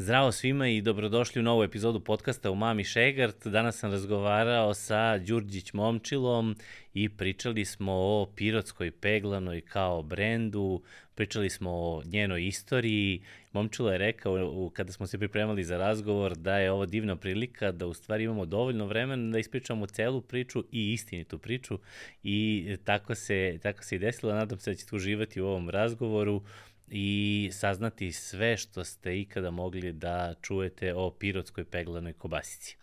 Zdravo svima i dobrodošli u novu epizodu podcasta u Mami Šegart. Danas sam razgovarao sa Đurđić Momčilom i pričali smo o pirotskoj peglanoj kao brendu, pričali smo o njenoj istoriji. Momčilo je rekao kada smo se pripremali za razgovor da je ovo divna prilika da u stvari imamo dovoljno vremena da ispričamo celu priču i istinitu priču i tako se, tako se i desilo. Nadam se da ćete uživati u ovom razgovoru i saznati sve što ste ikada mogli da čujete o pirotskoj peglanoj kobasici.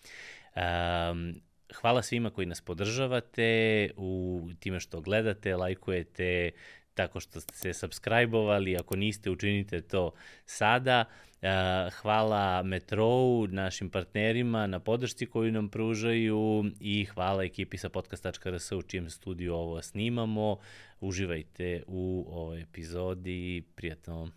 Um, hvala svima koji nas podržavate u time što gledate, lajkujete, tako što ste se subscribe-ovali, ako niste, učinite to sada. Hvala Metrou, našim partnerima na podršci koju nam pružaju i hvala ekipi sa podcast.rs u čijem studiju ovo snimamo. Uživajte u ovoj epizodi. Prijatno.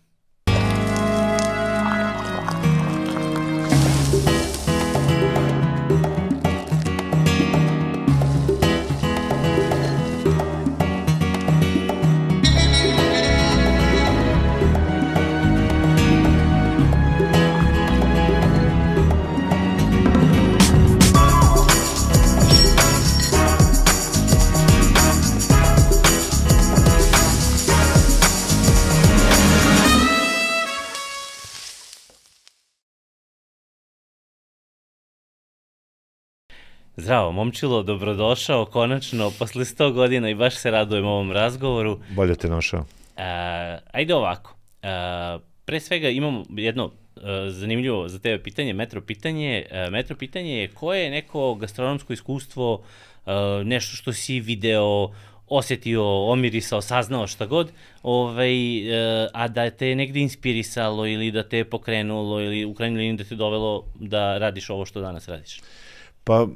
Zdravo, momčilo, dobrodošao, konačno, posle 100 godina i baš se radujem ovom razgovoru. Bolje te našao. A, ajde ovako, a, pre svega imamo jedno a, zanimljivo za tebe pitanje, metro pitanje. A, metro pitanje je koje je neko gastronomsko iskustvo, a, nešto što si video, osetio, omirisao, saznao šta god, ovaj, a da te je negde inspirisalo ili da te je pokrenulo ili u krajnjoj liniji da te dovelo da radiš ovo što danas radiš? Pa,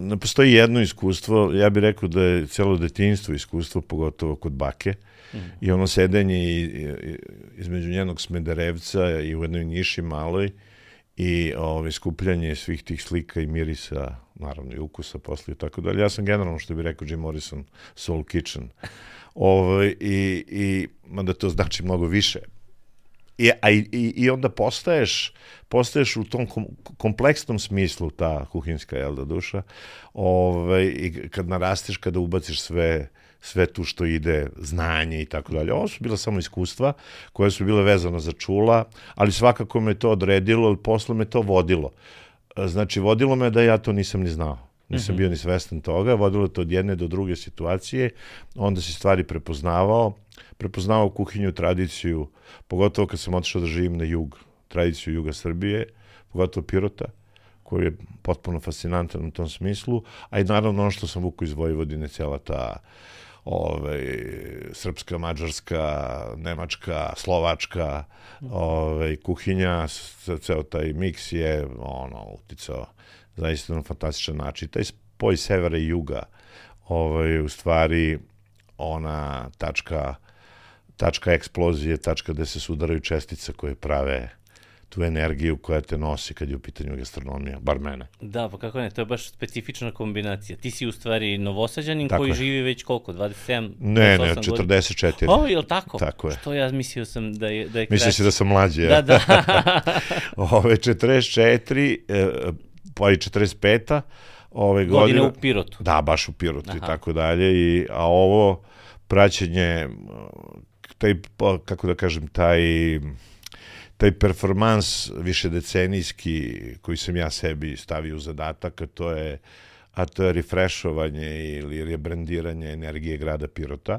ne postoji jedno iskustvo, ja bih rekao da je celo detinjstvo iskustvo, pogotovo kod bake, mm. i ono sedenje i, i, između njenog smederevca i u jednoj niši maloj, i ovaj, skupljanje svih tih slika i mirisa, naravno i ukusa posle i tako dalje. Ja sam generalno, što bi rekao Jim Morrison, Soul Kitchen. Ovaj, i, i, mada to znači mnogo više, I, a, i, I onda postaješ, postaješ u tom kom, kompleksnom smislu ta kuhinska jel da duša ovaj, i kad narasteš, kada ubaciš sve sve tu što ide, znanje i tako dalje. Ovo su bila samo iskustva koje su bile vezano za čula, ali svakako me to odredilo, ali posle me to vodilo. Znači, vodilo me da ja to nisam ni znao. Nisam mm -hmm. bio ni svestan toga, vodilo to od jedne do druge situacije, onda si stvari prepoznavao, prepoznavao kuhinju, tradiciju, pogotovo kad sam otišao da živim na jug, tradiciju juga Srbije, pogotovo Pirota, koji je potpuno fascinantan u tom smislu, a i naravno ono što sam vuku iz Vojvodine, cijela ta ovaj, srpska, mađarska, nemačka, slovačka ovaj, kuhinja, ceo taj miks je ono, uticao zaista na fantastičan način. Taj spoj severa i juga ovaj, u stvari ona tačka tačka eksplozije, tačka gde se sudaraju čestice koje prave tu energiju koja te nosi kad je u pitanju gastronomija, bar mene. Da, pa kako ne, to je baš specifična kombinacija. Ti si u stvari novosađanin tako koji je. živi već koliko, 27, Ne, ne, 44. O, je li tako? Tako je. Što ja mislio sam da je, da je Mislio si da sam mlađi, Da, da. Ove, 44, e, pa i 45 ove godine. Godine u Pirotu. Da, baš u Pirotu Aha. i tako dalje. I, a ovo praćenje, taj, pa, kako da kažem, taj taj performans višedecenijski koji sam ja sebi stavio u zadatak, a to je, a to je refreshovanje ili rebrandiranje energije grada Pirota,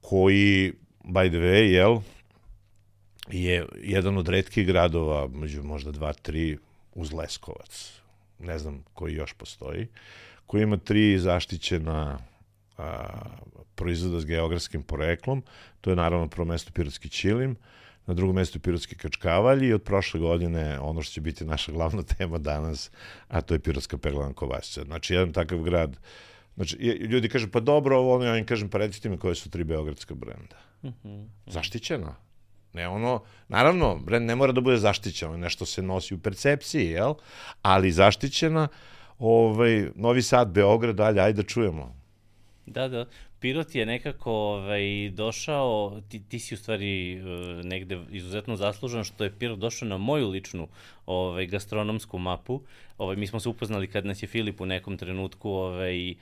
koji, by the way, jel, je jedan od redkih gradova, među možda dva, tri, uz Leskovac, ne znam koji još postoji, koji ima tri zaštićena a, proizvoda s geografskim poreklom. To je naravno prvo mesto Pirotski Čilim, na drugom mestu Pirotski Kačkavalj i od prošle godine ono što će biti naša glavna tema danas, a to je Pirotska peglana Kovačica. Znači, jedan takav grad, znači, ljudi kažu, pa dobro, ovo, ono, ja im kažem, pa recite mi koje su tri beogradska brenda. Mm -hmm. Zaštićena. Ne ono, naravno, brend ne mora da bude zaštićeno, nešto se nosi u percepciji, jel? Ali zaštićena, ovaj, Novi Sad, Beograd, dalje, ajde da čujemo. Da, da. Pirot je nekako ovaj, došao, ti, ti si u stvari e, negde izuzetno zaslužan što je Pirot došao na moju ličnu ovaj, gastronomsku mapu. Ovaj, mi smo se upoznali kad nas je Filip u nekom trenutku ovaj, E,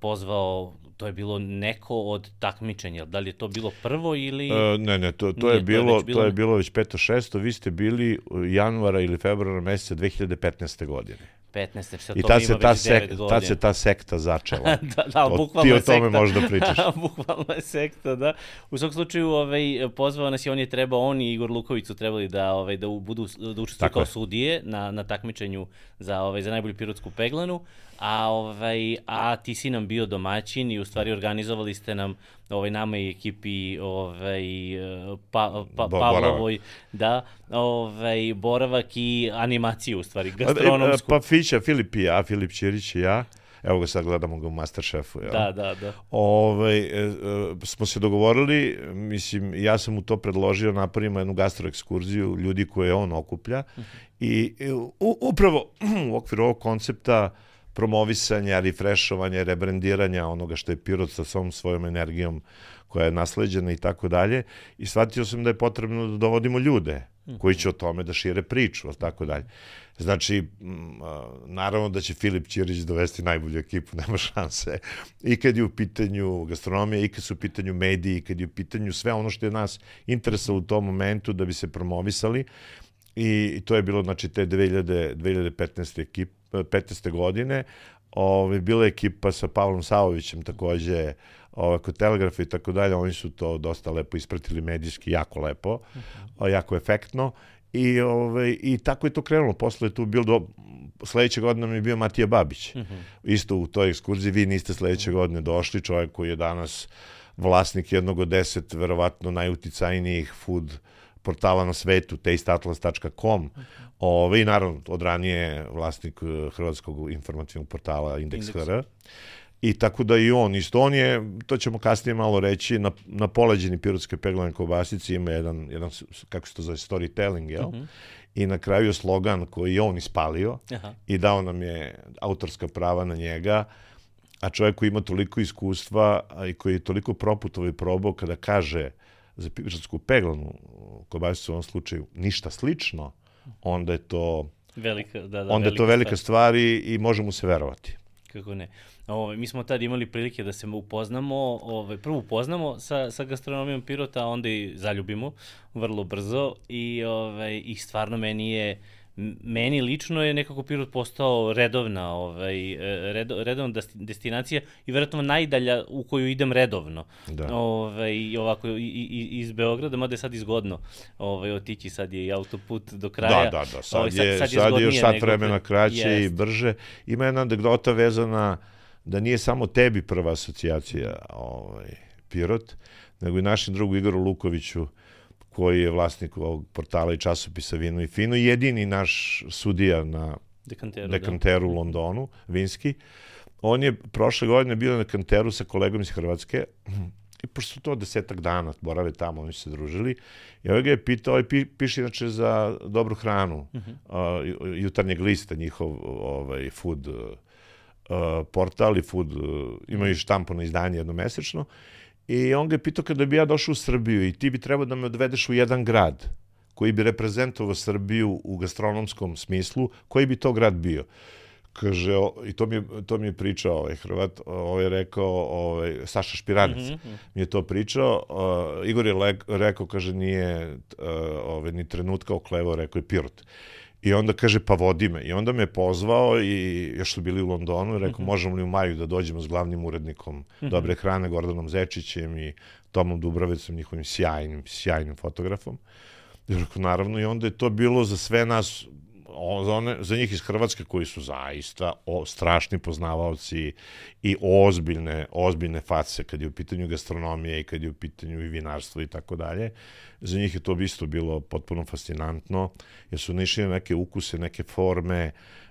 pozvao, to je bilo neko od takmičenja, da li je to bilo prvo ili... Uh, ne, ne, to, to, Nije, je bilo, to, je bilo... to je bilo već peto, šesto, vi ste bili januara ili februara meseca 2015. godine. 15. Što I tad se, ta sek, tad se ta sekta začela. da, da, o, bukvalno Ti o tome sekta. možda pričaš. bukvalno je sekta, da. U svakom slučaju, ovaj, pozvao nas i on je trebao, on i Igor Luković su trebali da, ovaj, da budu, da učestvuju kao je. sudije na, na takmičenju za, ovaj, za najbolju pirotsku peglanu a, ovaj, a ti si nam bio domaćin i u stvari organizovali ste nam ovaj, nama i ekipi ovaj, pa, pa, Bo, Pavlovoj da, ovaj, boravak i animaciju u stvari, gastronomsku. Pa, Fića, Filip i ja, Filip Ćirić i ja, Evo ga sad gledamo ga u Masterchefu. Ja. Da, da, da. Ove, e, e, smo se dogovorili, mislim, ja sam mu to predložio, napravimo jednu gastroekskurziju ljudi koje on okuplja mhm. -huh. i u, upravo u okviru ovog koncepta promovisanja, refrešovanja, rebrandiranja onoga što je Pirot sa svom svojom energijom koja je nasleđena i tako dalje. I shvatio sam da je potrebno da dovodimo ljude koji će o tome da šire priču, tako dalje. Znači, naravno da će Filip Ćirić dovesti najbolju ekipu, nema šanse. I kad je u pitanju gastronomija, i kad su u pitanju mediji, i kad je u pitanju sve ono što je nas interesalo u tom momentu da bi se promovisali. I to je bilo, znači, te 2000, 2015. ekip, 15. godine. Ove, bila je ekipa sa Pavlom Savovićem takođe ove, kod Telegrafa i tako dalje. Oni su to dosta lepo ispratili medijski, jako lepo, uh -huh. jako efektno. I, ove, I tako je to krenulo. Posle je tu bilo do, sledeće godine nam je bio Matija Babić. Uh -huh. Isto u toj ekskurziji. Vi niste sledeće godine došli. Čovjek koji je danas vlasnik jednog od deset verovatno najuticajnijih food uh, portala na svetu, tasteatlas.com, ove, i naravno od ranije vlasnik eh, hrvatskog informativnog portala Index.hr. I tako da i on, isto on je, to ćemo kasnije malo reći, na, na poleđeni pirotske peglane kobasici ima jedan, jedan, kako se to zove, storytelling, jel? Uh mhm. -huh. I na kraju je slogan koji je on ispalio Aha. i dao nam je autorska prava na njega, a čovjek koji ima toliko iskustva i koji je toliko proputovo i probao kada kaže za pišatsku peglanu kobasicu u ovom slučaju ništa slično, onda je to velika, da, da, onda je to velika stvar i, i može mu se verovati. Kako ne. Ove, ovaj, mi smo tad imali prilike da se upoznamo, ove, ovaj, prvo upoznamo sa, sa gastronomijom Pirota, a onda i zaljubimo vrlo brzo i, ove, ovaj, i stvarno meni je meni lično je nekako Pirot postao redovna, ovaj, e, redo, redovna destinacija i verovatno najdalja u koju idem redovno. Da. Ovaj, ovako, i, i, iz Beograda, mada je sad izgodno ovaj, otići, sad je i autoput do kraja. Da, da, da, sad, ovaj, sad, je, sad, je, sad je još sat vremena kraće jest. i brže. Ima jedna anegdota vezana da nije samo tebi prva asocijacija ovaj, Pirot, nego i našem drugu Igoru Lukoviću, koji je vlasnik ovog portala i časopisa Vino i Fino, jedini naš sudija na Dekanteru, Dekanteru da. u Londonu, vinski. On je prošle godine bio na Dekanteru sa kolegom iz Hrvatske i pošto su to desetak dana, borave tamo, oni su se družili, i ovaj ga je pitao, ovaj pi, piše inače za dobru hranu, uh -huh. uh, jutarnjeg lista, njihov ovaj, food uh, portal i food, uh, imaju štampano izdanje jednomesečno, I on ga je pitao kada bi ja došao u Srbiju i ti bi trebao da me odvedeš u jedan grad koji bi reprezentovao Srbiju u gastronomskom smislu, koji bi to grad bio? Kaže, o, i to mi, je, to mi je pričao ovaj Hrvat, ovaj je rekao, ovaj, Saša Špiranec mm -hmm. mi je to pričao, uh, Igor je le, rekao, kaže, nije uh, ovaj, ni trenutka oklevao, rekao je Pirot. I onda kaže, pa vodi me. I onda me pozvao i još su bili u Londonu i rekao, mm -hmm. možemo li u maju da dođemo s glavnim urednikom mm -hmm. Dobre hrane, Gordanom Zečićem i Tomom Dubravecom, njihovim sjajnim, sjajnim fotografom. I rekao, naravno, i onda je to bilo za sve nas za, one, za njih iz Hrvatske koji su zaista o, strašni poznavaoci i ozbiljne, ozbiljne face kad je u pitanju gastronomije i kad je u pitanju i vinarstvo i tako dalje. Za njih je to isto bilo potpuno fascinantno, jer su nišli neke ukuse, neke forme, uh,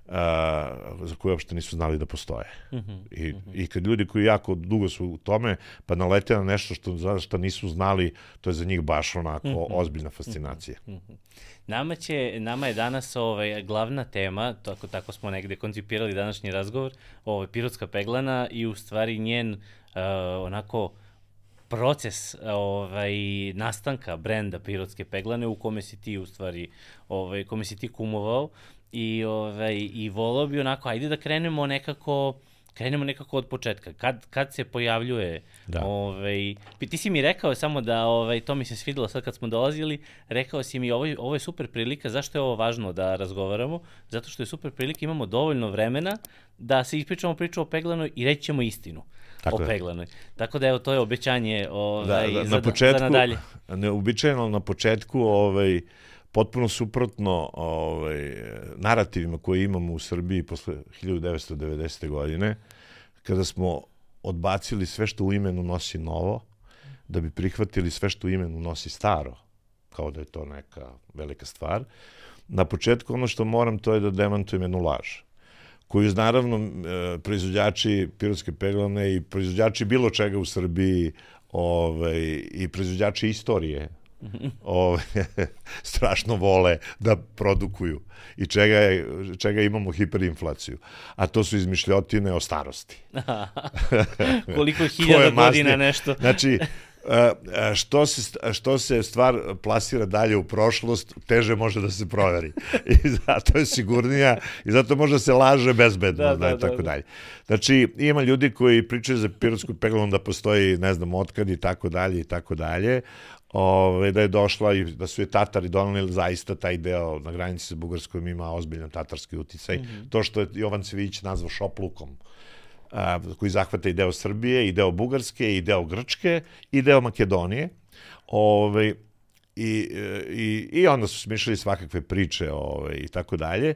za koje uopšte nisu znali da postoje. Mhm, -huh, I, mhm. -huh. I kad ljudi koji jako dugo su u tome, pa nalete na nešto što, za što nisu znali, to je za njih baš onako mhm. -huh. ozbiljna fascinacija. Uh -huh. Nama, će, nama je danas ovaj, glavna tema, tako, tako smo negde koncipirali današnji razgovor, ovaj, pirotska peglana i u stvari njen uh, onako proces ovaj, nastanka brenda pirotske peglane u kome si ti u stvari, ovaj, kome si ti kumovao i, ovaj, i volao bi onako, ajde da krenemo nekako krenemo nekako od početka. Kad, kad se pojavljuje, da. ovaj, ti si mi rekao samo da, ovaj, to mi se svidelo sad kad smo dolazili, rekao si mi ovo, ovo je super prilika, zašto je ovo važno da razgovaramo? Zato što je super prilika, imamo dovoljno vremena da se ispričamo priču o Peglanoj i reći ćemo istinu. Tako o Peglanoj. Tako da evo, to je obećanje ovaj, da, da, za, na početku, za nadalje. Neobičajeno na početku ovaj, potpuno suprotno ovaj, narativima koje imamo u Srbiji posle 1990. godine, kada smo odbacili sve što u imenu nosi novo, da bi prihvatili sve što u imenu nosi staro, kao da je to neka velika stvar. Na početku ono što moram to je da demantujem jednu laž koju naravno e, proizvođači pirotske peglane i proizvođači bilo čega u Srbiji ovaj, i proizvođači istorije ove, strašno vole da produkuju i čega, je, čega imamo hiperinflaciju. A to su izmišljotine o starosti. Koliko hiljada godina nešto. Znači, što se, što se stvar plasira dalje u prošlost, teže može da se proveri. I zato je sigurnija i zato može da se laže bezbedno, da, da, da, tako da, dalje. Znači, ima ljudi koji pričaju za pirotsku peglanu da postoji, ne znam, otkad i tako dalje i tako dalje, ove, da je došla i da su je Tatari donali zaista taj deo na granici sa Bugarskom ima ozbiljan tatarski uticaj. Mm -hmm. To što je Jovan Cvić nazvao šoplukom, a, koji zahvata i deo Srbije, i deo Bugarske, i deo Grčke, i deo Makedonije. Ove, i, i, I onda su smišljali svakakve priče ove, i tako dalje.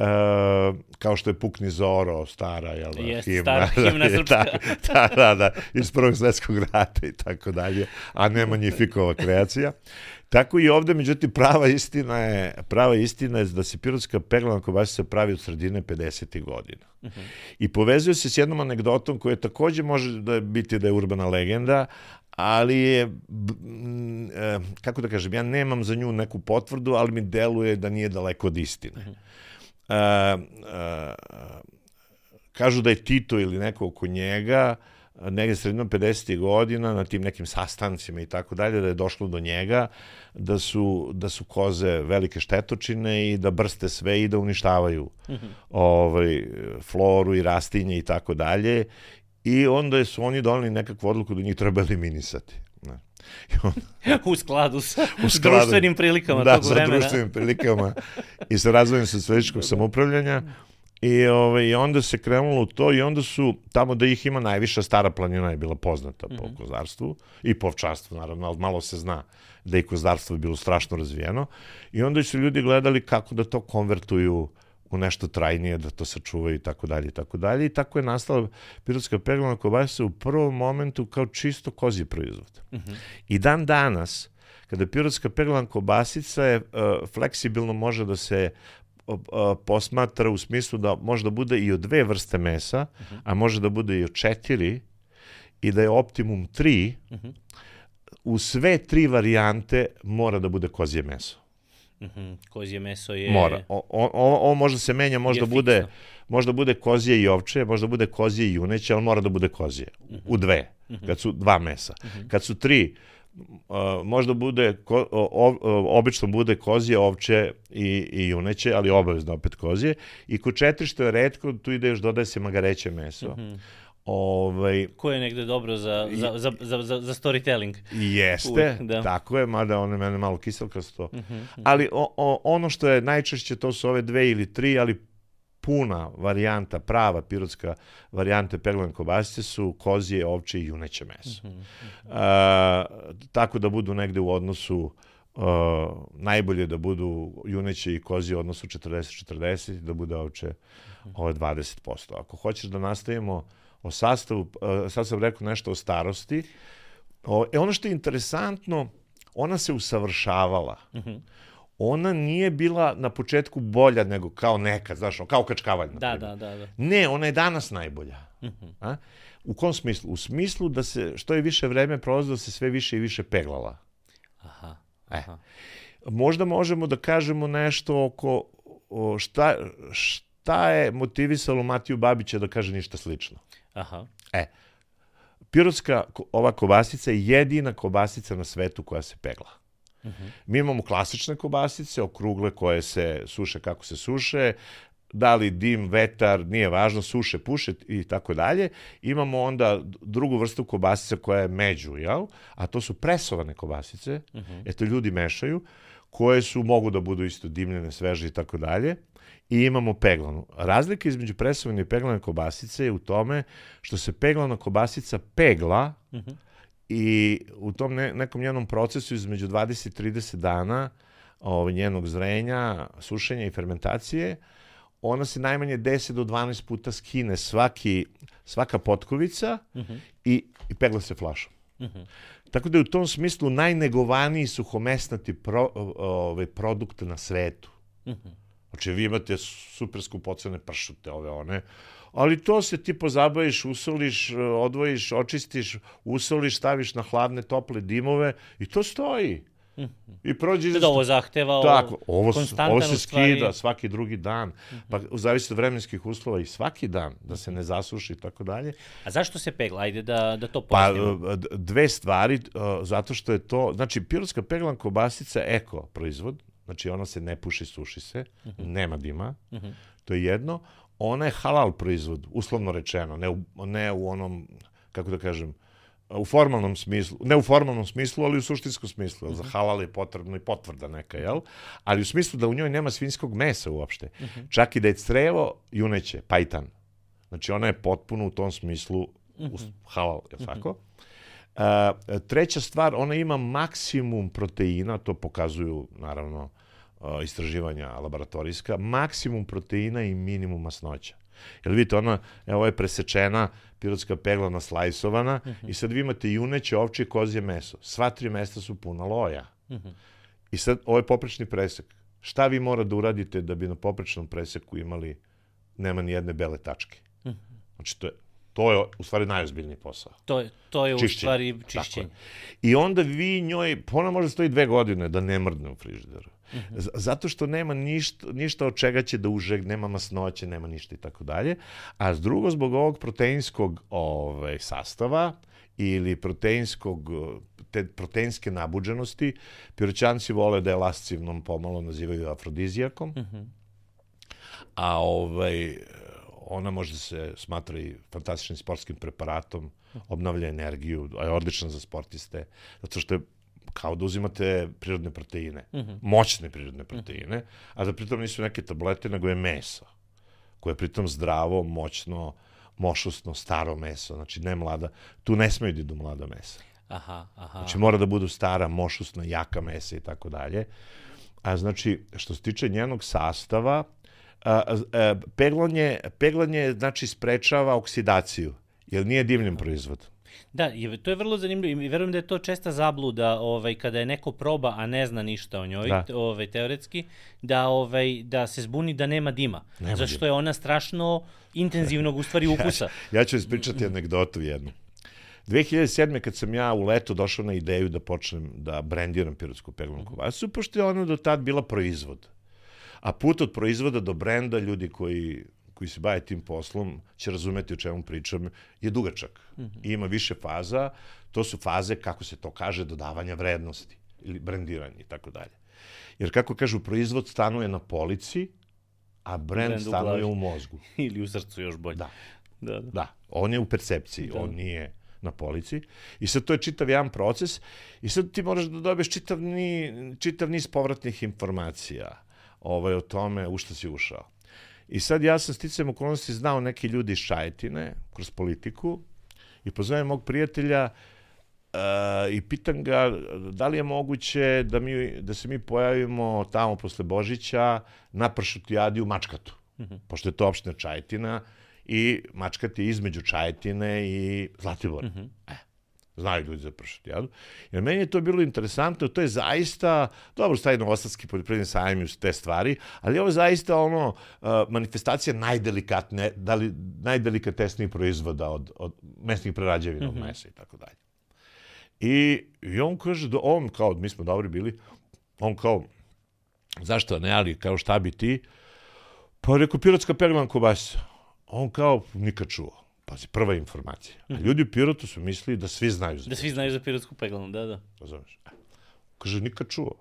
Uh, kao što je Pukni Zoro, stara, jel da, Jest, himna. stara himna srpska. da, da, da, iz prvog svetskog rata i tako dalje, a ne Magnifikova kreacija. Tako i ovde, međutim, prava istina je, prava istina je da se pirotska peglana kobasica pravi od sredine 50. godina. Uh mhm. -huh. I povezuje se s jednom anegdotom koja takođe može da biti da je urbana legenda, ali je, e, kako da kažem, ja nemam za nju neku potvrdu, ali mi deluje da nije daleko od istine. Uh -huh kažu da je Tito ili neko oko njega negde sredinom 50. godina na tim nekim sastancima i tako dalje da je došlo do njega da su, da su koze velike štetočine i da brste sve i da uništavaju mm -hmm. ovaj, floru i rastinje i tako dalje i onda su oni doneli nekakvu odluku da njih treba eliminisati. Ne. u skladu sa u skladu, društvenim prilikama da, tog vremena. Da, sa društvenim prilikama i sa razvojem socijalističkog samoupravljanja. I, ove, ovaj, I onda se krenulo u to i onda su, tamo da ih ima najviša, stara planina je bila poznata po mm -hmm. kozarstvu i po ovčarstvu, naravno, ali malo se zna da je kozarstvo bilo strašno razvijeno. I onda su ljudi gledali kako da to konvertuju u nešto trajnije, da to sačuvaju i tako dalje i tako dalje. I tako je nastala pirotska peglana kobasica u prvom momentu kao čisto kozji proizvod. Mhm. -huh. I dan danas, kada pirotska peglana kobasica je uh, fleksibilno može da se posmatra u smislu da može da bude i od dve vrste mesa, uh mhm. -huh. a može da bude i od četiri i da je optimum tri, uh -huh. u sve tri varijante mora da bude kozje meso. Mm -hmm. Kozje meso je... Mora. O, o, o, o možda se menja, možda bude, možda bude kozje i ovče, možda bude kozje i juneće, ali mora da bude kozje. Mm -hmm. U dve, mm -hmm. kad su dva mesa. Mm -hmm. Kad su tri, uh, možda bude, ko, o, o, obično bude kozje, ovče i, i juneće, ali obavezno opet kozje. I kod četiri, što je redko, tu ide još dodaje se magareće meso. Mm -hmm Ovaj, Ko je negde dobro za, za, za, za, za, za storytelling. Jeste, Uvijek, da. tako je, mada on je mene malo kiselkasto. Uh uh -huh. Ali o, o, ono što je najčešće, to su ove dve ili tri, ali puna varijanta, prava pirotska varijanta peglane kobasice su kozije, ovče i juneće meso. Uh -huh, uh. A, tako da budu negde u odnosu Uh, najbolje da budu juneće i kozije u odnosu 40-40 da bude ovče ove 20%. Ako hoćeš da nastavimo o sastavu, e, sad sam rekao nešto o starosti. O, e, ono što je interesantno, ona se usavršavala. Uh. -huh. Ona nije bila na početku bolja nego kao nekad, znaš, kao kačkavalj. Da, da, da, da. Ne, ona je danas najbolja. Uh. -huh. A? U kom smislu? U smislu da se, što je više vreme prolazilo, da se sve više i više peglala. Aha. E. aha. možda možemo da kažemo nešto oko o, šta, šta je motivisalo Matiju Babića da kaže ništa slično. Aha. E, pirotska ova kobasica je jedina kobasica na svetu koja se pegla. Mi imamo klasične kobasice, okrugle koje se suše kako se suše, da li dim, vetar, nije važno, suše, puše i tako dalje. Imamo onda drugu vrstu kobasica koja je među, jel? A to su presovane kobasice, eto ljudi mešaju, koje su, mogu da budu isto dimljene, sveže i tako dalje. I imamo peglanu. Razlika između presovane i peglane kobasice je u tome što se peglana kobasica pegla i u tom ne, nekom njenom procesu između 20 i 30 dana ovaj, njenog zrenja, sušenja i fermentacije, ona se najmanje 10 do 12 puta skine svaki, svaka potkovica i, i pegla se flašom. Tako da je u tom smislu najnegovaniji suhomesnati pro, ovaj, produkt na svetu. Znači, vi imate super skupocene pršute, ove one, ali to se ti pozabaviš, usoliš, odvojiš, očistiš, usoliš, staviš na hladne, tople dimove i to stoji. I prođe Da ovo zahteva Tako, ovo, ovo se u stvari- skida svaki drugi dan, pa zavisi od vremenskih uslova i svaki dan, da se ne zasuši i tako dalje. A zašto se pegla? Ajde da, da to Pa, pojasnimo. d- dve stvari, zato što je to, znači, pirotska peglan kobasica eko proizvod, znači ona se ne puši, suši se, nema dima, to je jedno. Ona je halal proizvod, uslovno rečeno, ne u, ne u onom, kako da kažem, u formalnom smislu, ne u formalnom smislu, ali u suštinskom smislu. jer Za halal je potrebno i potvrda neka, jel? Ali u smislu da u njoj nema svinjskog mesa uopšte. Čak i da je crevo juneće, pajtan. Znači ona je potpuno u tom smislu us- halal, je li tako? A, treća stvar, ona ima maksimum proteina, to pokazuju naravno a, istraživanja laboratorijska, maksimum proteina i minimum masnoća. Jer vidite, ona, evo, je presečena pirotska pegla naslajsovana i sad vi imate juneće, ovčje, kozje meso. Sva tri mesta su puna loja. I sad, ovo je poprečni presek. Šta vi mora da uradite da bi na poprečnom preseku imali, nema ni jedne bele tačke? Znači, to je, to je u stvari najozbiljniji posao. To je, to je u Čišćenje. stvari Tako čišćenje. je. I onda vi njoj, pa ona može stoji dve godine da ne mrdne u frižideru. Z- Zato što nema ništa, ništa od čega će da užeg, nema masnoće, nema ništa i tako dalje. A s drugo, zbog ovog proteinskog ovaj, sastava ili proteinskog, te proteinske nabuđenosti, piroćanci vole da je lascivnom pomalo nazivaju afrodizijakom, a ovaj, ona može da se smatra i fantastičnim sportskim preparatom, obnavlja energiju, je odlična za sportiste, zato što je kao da uzimate prirodne proteine, moćne prirodne proteine, a da pritom nisu neke tablete, nego je meso, koje je pritom zdravo, moćno, mošusno, staro meso, znači ne mlada, tu ne smeju da idu mlada mesa. Aha, aha. Znači mora da budu stara, mošusna, jaka mesa i tako dalje. A znači, što se tiče njenog sastava, peglanje, peglanje znači sprečava oksidaciju, jer nije divljen proizvod. Da, to je vrlo zanimljivo i verujem da je to česta zabluda ovaj, kada je neko proba, a ne zna ništa o njoj, Da. ovaj, teoretski, da, ovaj, da se zbuni da nema dima. Nema zašto dima. je ona strašno intenzivnog u stvari ukusa. Ja ću ispričati anegdotu jednu. 2007. kad sam ja u leto došao na ideju da počnem da brendiram pirotsku peglanu kobasicu, pošto je ona do tad bila proizvod. A put od proizvoda do brenda, ljudi koji, koji se bave tim poslom, će razumeti o čemu pričam, je dugačak. I ima više faza, to su faze, kako se to kaže, dodavanja vrednosti ili brendiranja i tako dalje. Jer kako kažu, proizvod stanuje na polici, a brend u stanuje glavi. u mozgu. Ili u srcu još bolje. Da. Da, da. Da, on je u percepciji, on nije na polici. I sad to je čitav jedan proces i sad ti moraš da dobiješ čitav, ni, čitav niz povratnih informacija ovaj, o tome u šta si ušao. I sad ja sam sticajem okolnosti znao neki ljudi iz Šajetine kroz politiku i pozovem mog prijatelja uh, i pitam ga da li je moguće da, mi, da se mi pojavimo tamo posle Božića na pršutijadi u Mačkatu, pošto je to opština Čajetina i Mačkat je između Čajetine i Zlatibora. E, znaju ljudi za pršutijadu. Jer meni je to bilo interesantno, to je zaista, dobro, staje Novosadski poljoprivredni sajam i te stvari, ali ovo je zaista ono, uh, manifestacija najdelikatne, da li, najdelikatesnijih proizvoda od, od mesnih prerađevina, od mesa i tako dalje. I, I on kaže da on, kao mi smo dobri bili, On kao, zašto ne, ali kao šta bi ti? Pa rekao, pirotska peglana kobasica. On kao, nikad čuo. Pazi, prva informacija. A ljudi u Pirotu su mislili da svi znaju za Da svi znaju za pirotsku peglanu, da, da. Razumeš? Kaže, nikad čuo.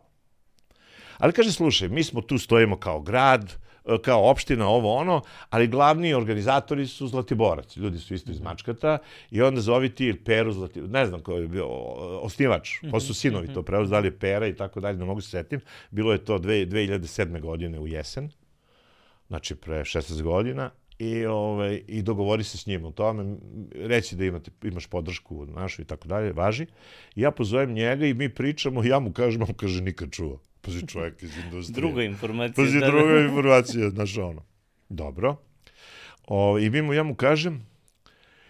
Ali kaže, slušaj, mi smo tu stojimo kao grad, e, kao opština, ovo ono, ali glavni organizatori su Zlatiborac. Ljudi su isto iz Mačkata i onda zovi ti Peru Zlatiborac, ne znam ko je bio osnivač, pa su sinovi to preuzeli, da li je Pera i tako dalje, ne mogu se setim. Bilo je to dve- 2007. godine u jesen, znači pre 16 godina, i, ovaj, i dogovori se s njim o tome, reci da imate, imaš podršku našu i tako dalje, važi. I ja pozovem njega i mi pričamo, ja mu kažem, on kaže nikad čuo. Pazi čovjek iz industrije. Druga informacija. Pazi da, da. druga informacija, znaš ono. Dobro. O, I mi mu, ja mu kažem,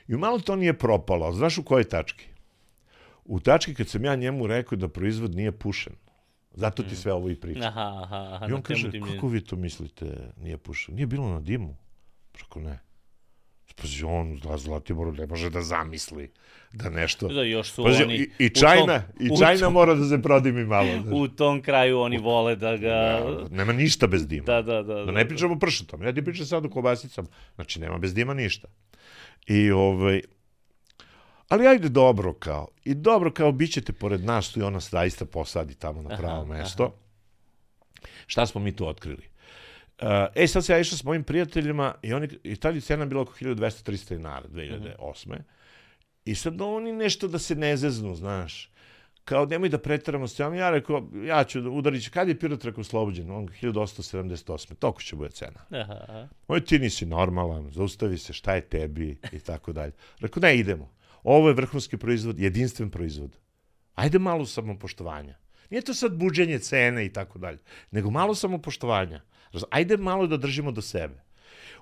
i malo to nije propalo, znaš u kojoj tački? U tački kad sam ja njemu rekao da proizvod nije pušen. Zato ti sve ovo i pričam. Aha, aha, aha. I on kaže, kako vi to mislite nije pušen? Nije bilo na dimu. Preko ne. Pazi, on, Zla- Zlatibor, ne može da zamisli da nešto... Da, još su Pazi, oni... i, i u tom- Čajna, i u Čajna tom- mora da se prodimi malo. znaš. U tom kraju oni vole da ga... Da, nema ništa bez dima. Da, da, da. Da ne pričamo o pršutom, ja ti pričam sad o kobasicama. Znači, nema bez dima ništa. I ovaj... Ali ajde dobro kao. I dobro kao, bit ćete pored nas tu i ona se zaista posadi tamo na pravo Aha, mesto. Šta smo mi tu otkrili? Uh, e, sad se ja išao s mojim prijateljima i, oni, i tad je cena bila oko 1200-300 dinara, 2008. I sad oni nešto da se ne zeznu, znaš. Kao, nemoj da pretaramo s cenom. Ja rekao, ja ću da udarit ću. Kad je Pirot rekao oslobođen? On 1878. Toliko će bude cena. Aha. Oj, ti nisi normalan, zaustavi se, šta je tebi i tako dalje. Rekao, ne, idemo. Ovo je vrhunski proizvod, jedinstven proizvod. Ajde malo samopoštovanja. Nije to sad buđenje cene i tako dalje, nego malo samopoštovanja. Ajde malo da držimo do sebe.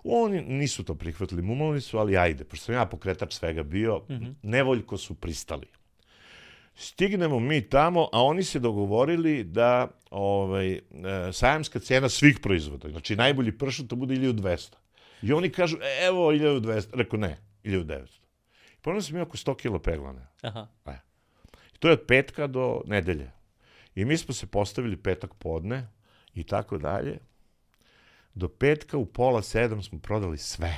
Oni nisu to prihvatili, mumali su, ali ajde, pošto sam ja pokretač svega bio, nevoljko su pristali. Stignemo mi tamo, a oni se dogovorili da ovaj, e, sajamska cena svih proizvoda, znači najbolji pršut, to bude 1200. I oni kažu, "E, evo 1200. Rekao, ne, 1900. I ponavljam sam imao oko 100 kilo peglane. Aha. I to je od petka do nedelje. I mi smo se postavili petak podne i tako dalje. Do petka u pola sedam smo prodali sve.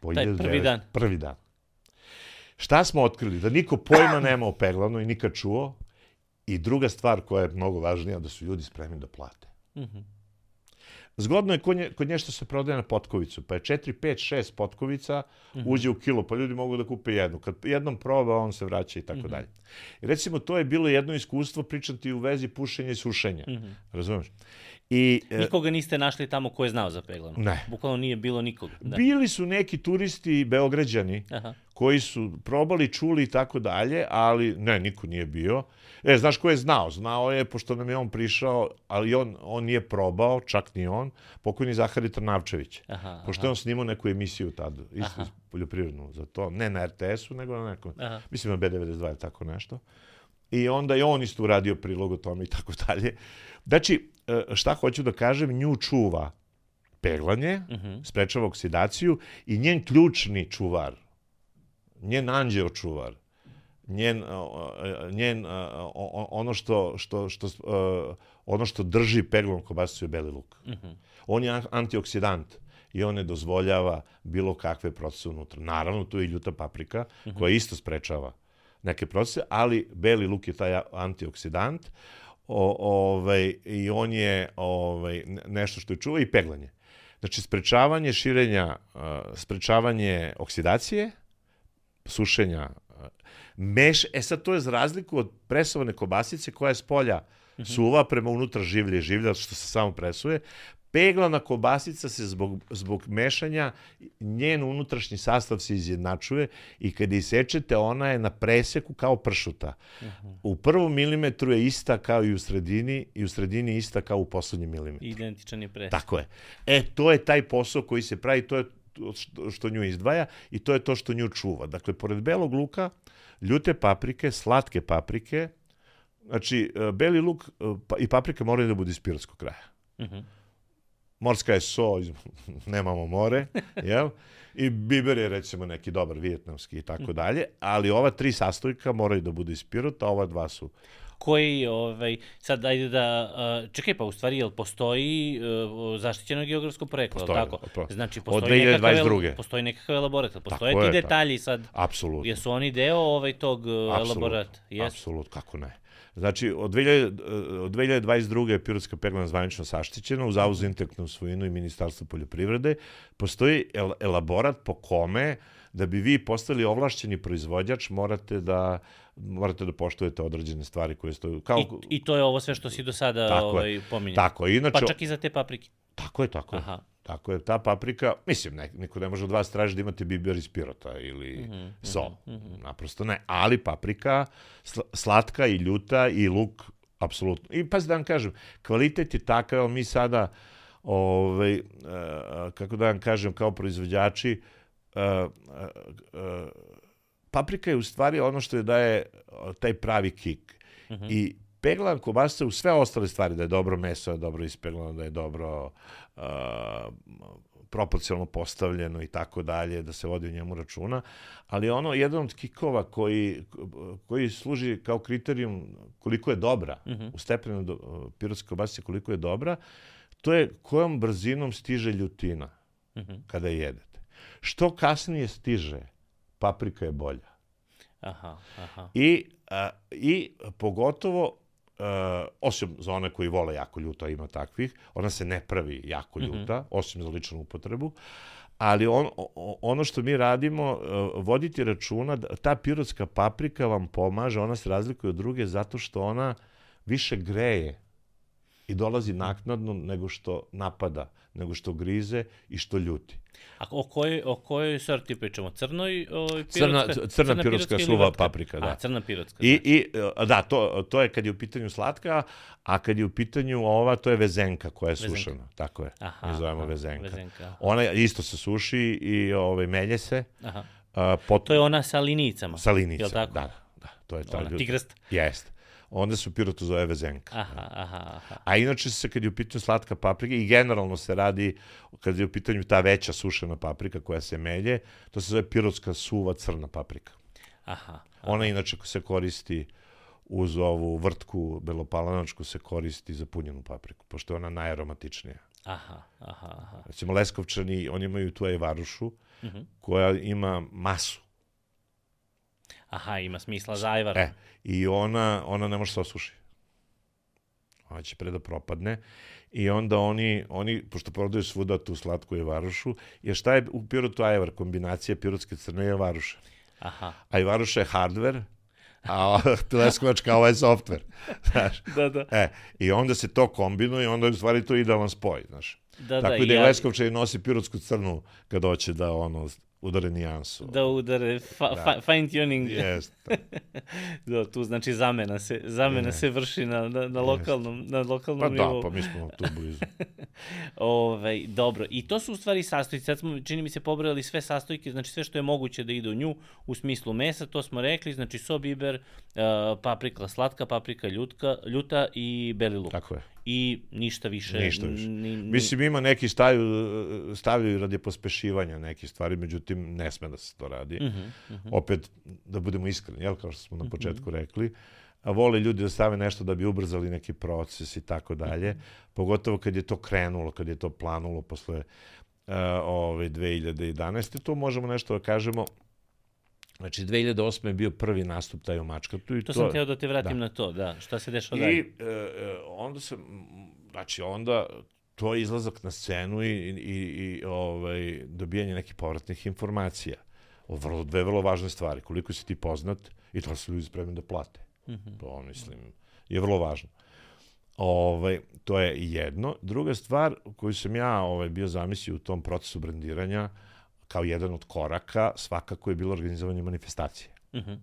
Po Taj 1900 prvi dan. Prvi dan. Šta smo otkrili? Da niko pojma nema o peglanu i nikad čuo. I druga stvar koja je mnogo važnija, da su ljudi spremni da plate. Mhm. Zgodno je kod nje, kod nje što se prodaje na potkovicu, pa je 4, 5, 6 potkovica, Mhm. uđe u kilo, pa ljudi mogu da kupe jednu. Kad jednom proba, on se vraća i Mhm. tako dalje. I recimo, to je bilo jedno iskustvo, pričam ti u vezi pušenja i sušenja. Mhm. Razumeš? I, e, Nikoga niste našli tamo ko je znao za peglanu? Ne. Bukvalno nije bilo nikoga. Da. bili su neki turisti beograđani Aha. koji su probali, čuli i tako dalje, ali ne, niko nije bio. E, znaš ko je znao? Znao je, pošto nam je on prišao, ali on, on nije probao, čak ni on, pokojni Zahari Trnavčević. Aha, Pošto je on snimao neku emisiju tad, isto Aha. poljoprivrednu za to, ne na RTS-u, nego na nekom, Aha. mislim na B92 ili tako nešto. I onda je on isto uradio prilog o tome i tako dalje. Znači, e, šta hoću da kažem, nju čuva peglanje, Mhm. sprečava oksidaciju i njen ključni čuvar, njen anđeo čuvar, njen, o, njen o, ono što, što, što, uh, ono što drži peglom kobasicu je beli luk. Mhm. On je an- antioksidant i on ne dozvoljava bilo kakve procese unutra. Naravno, tu je i ljuta paprika, koja isto sprečava neke procese, ali beli luk je taj antioksidant o, ovaj, i on je ovaj, ne- nešto što je čuva i peglanje. Znači, sprečavanje širenja, sprečavanje oksidacije, sušenja, meš, e sad to je za razliku od presovane kobasice koja je s polja suva prema unutra življe, življa što se samo presuje, peglana kobasica se zbog, zbog mešanja, njen unutrašnji sastav se izjednačuje i kad je isečete, ona je na preseku kao pršuta. U prvom milimetru je ista kao i u sredini i u sredini ista kao u poslednjem milimetru. Identičan je pre. Tako je. E, to je taj posao koji se pravi, to je to što, nju izdvaja i to je to što nju čuva. Dakle, pored belog luka, ljute paprike, slatke paprike, znači, e, beli luk e, pa- i paprika moraju da budu iz pirotskog kraja. Mhm. Morska je so, nemamo more, jel? I biber je recimo neki dobar vijetnamski i tako dalje, ali ova tri sastojka moraju da budu iz Pirota, ova dva su koji, ovaj, sad ajde da, uh, čekaj, pa u stvari, jel postoji uh, zaštićeno geografsko poreklo, Postoji, tako? Znači, od postoji 2022.. nekakav, postoji nekakav elaborat, postoje Tako ti je, tako. detalji sad, Apsolutno. jesu oni deo ovaj tog uh, elaborata? Jesu? Apsolutno, kako ne. Znači, od, 2000, od 2022. je Pirotska peglana zvanično saštićena u Zavodu za intelektualnu svojinu i Ministarstvo poljoprivrede. Postoji el, elaborat po kome da bi vi postali ovlašćeni proizvođač morate da morate da poštujete određene stvari koje stoju kao I, I to je ovo sve što si do sada Tako ovaj, pominjao. tako je. inače Pa čak i za te paprike. tako je tako je. Aha. Tako je, ta paprika, mislim, ne, niko ne može od vas tražiti da imate biber iz Pirota ili mm -hmm, so, mm -hmm. naprosto ne, ali paprika, sl slatka i ljuta i luk, apsolutno. I pa da vam kažem, kvalitet je takav, mi sada, ovaj, uh, kako da vam kažem, kao proizvođači, uh, uh, paprika je u stvari ono što je daje taj pravi kik. Mm -hmm. I peglan kobasica u sve ostale stvari, da je dobro meso, da je dobro ispeglano, da je dobro uh, proporcionalno postavljeno i tako dalje, da se vodi u njemu računa, ali ono, jedan od kikova koji, koji služi kao kriterijum koliko je dobra, mm -hmm. u stepenu do, pirotske kobasice koliko je dobra, to je kojom brzinom stiže ljutina mm -hmm. kada je jedete. Što kasnije stiže, paprika je bolja. Aha, aha. I, a, i pogotovo Uh, osim za one koji vole jako ljuto, ima takvih, ona se ne pravi jako ljuta, mm -hmm. osim za ličnu upotrebu, ali on, ono što mi radimo, uh, voditi računa, da ta pirotska paprika vam pomaže, ona se razlikuje od druge zato što ona više greje i dolazi naknadno nego što napada, nego što grize i što ljuti. A o kojoj, o kojoj sorti pričamo? Crnoj o, pirotska? Crna, crna, crna pirotska suva paprika, da. A, crna pirotska. I, i, da, to, to je kad je u pitanju slatka, a kad je u pitanju ova, to je vezenka koja je vezenka. sušena. Tako je, aha, mi zovemo aha, vezenka. vezenka. Ona isto se suši i ovaj, melje se. Aha. A, pot... To je ona sa linicama. Sa linicama, Jel tako? da, da. To je ta ona ljud... tigrasta. Jeste. Onda se u pirotu zove vezenka. Aha, aha, aha. A inače se kad je u pitanju slatka paprika i generalno se radi kad je u pitanju ta veća sušena paprika koja se melje, to se zove pirotska suva crna paprika. Aha. aha. Ona inače se koristi uz ovu vrtku belopalanačku se koristi za punjenu papriku, pošto je ona najaromatičnija. Aha, aha, aha. Recimo Leskovčani, oni imaju tu ajvarušu, uh Mhm. -huh. koja ima masu. Aha, ima smisla za ajvar. E, i ona, ona ne može se osuši. Ona će pre da propadne. I onda oni, oni pošto prodaju svuda tu slatku jevarušu, jer šta je u pirotu ajvar? Kombinacija pirotske crne i jevaruše. Aha. A jevaruša je hardware, a leskovačka ovo je software. Znaš? Da, da. E, I onda se to kombinuje i onda je u stvari to idealan spoj, znaš. Da, Tako da, da i ja- Leskovčaj nosi pirotsku crnu kad hoće da ono udare nijansu. Da udare fa, Da. fa, fine tuning. Jeste. Da, tu znači zamena se, zamena Je. se vrši na, na, na lokalnom, na lokalnom Pa nivou. da, pa mi smo tu blizu. Ovaj, dobro, i to su u stvari sastojci. Sad smo, čini mi se, pobrali sve sastojke, znači sve što je moguće da ide u nju, u smislu mesa, to smo rekli, znači so, biber, uh, paprika slatka, paprika ljutka, ljuta i beli luk. Tako je. I ništa više. Ništa više. Ni, ni, Mislim, ima neki stavljaju, stavljaju radi pospešivanja neke stvari, međutim, ne sme da se to radi. Uh -huh, uh -huh. Opet, da budemo iskreni, jel, kao što smo na početku rekli, a vole ljudi da stave nešto da bi ubrzali neki proces i tako dalje, pogotovo kad je to krenulo, kad je to planulo posle uh, ove 2011. Tu možemo nešto da kažemo, Znači, 2008. je bio prvi nastup taj u Mačkatu. I To sam teo da te vratim da. na to, da. Šta se dešava I dalje? e, e, onda se, m, znači onda to je izlazak na scenu i, i, i ovaj, dobijanje nekih povratnih informacija o vrlo, dve vrlo važne stvari. Koliko si ti poznat i to su ljudi spremni da plate. Mm -hmm. To, mislim, je vrlo važno. Ovaj, to je jedno. Druga stvar koju sam ja ovaj, bio zamislio u tom procesu brandiranja, kao jedan od koraka, svakako je bilo organizovanje manifestacije. Uh -huh.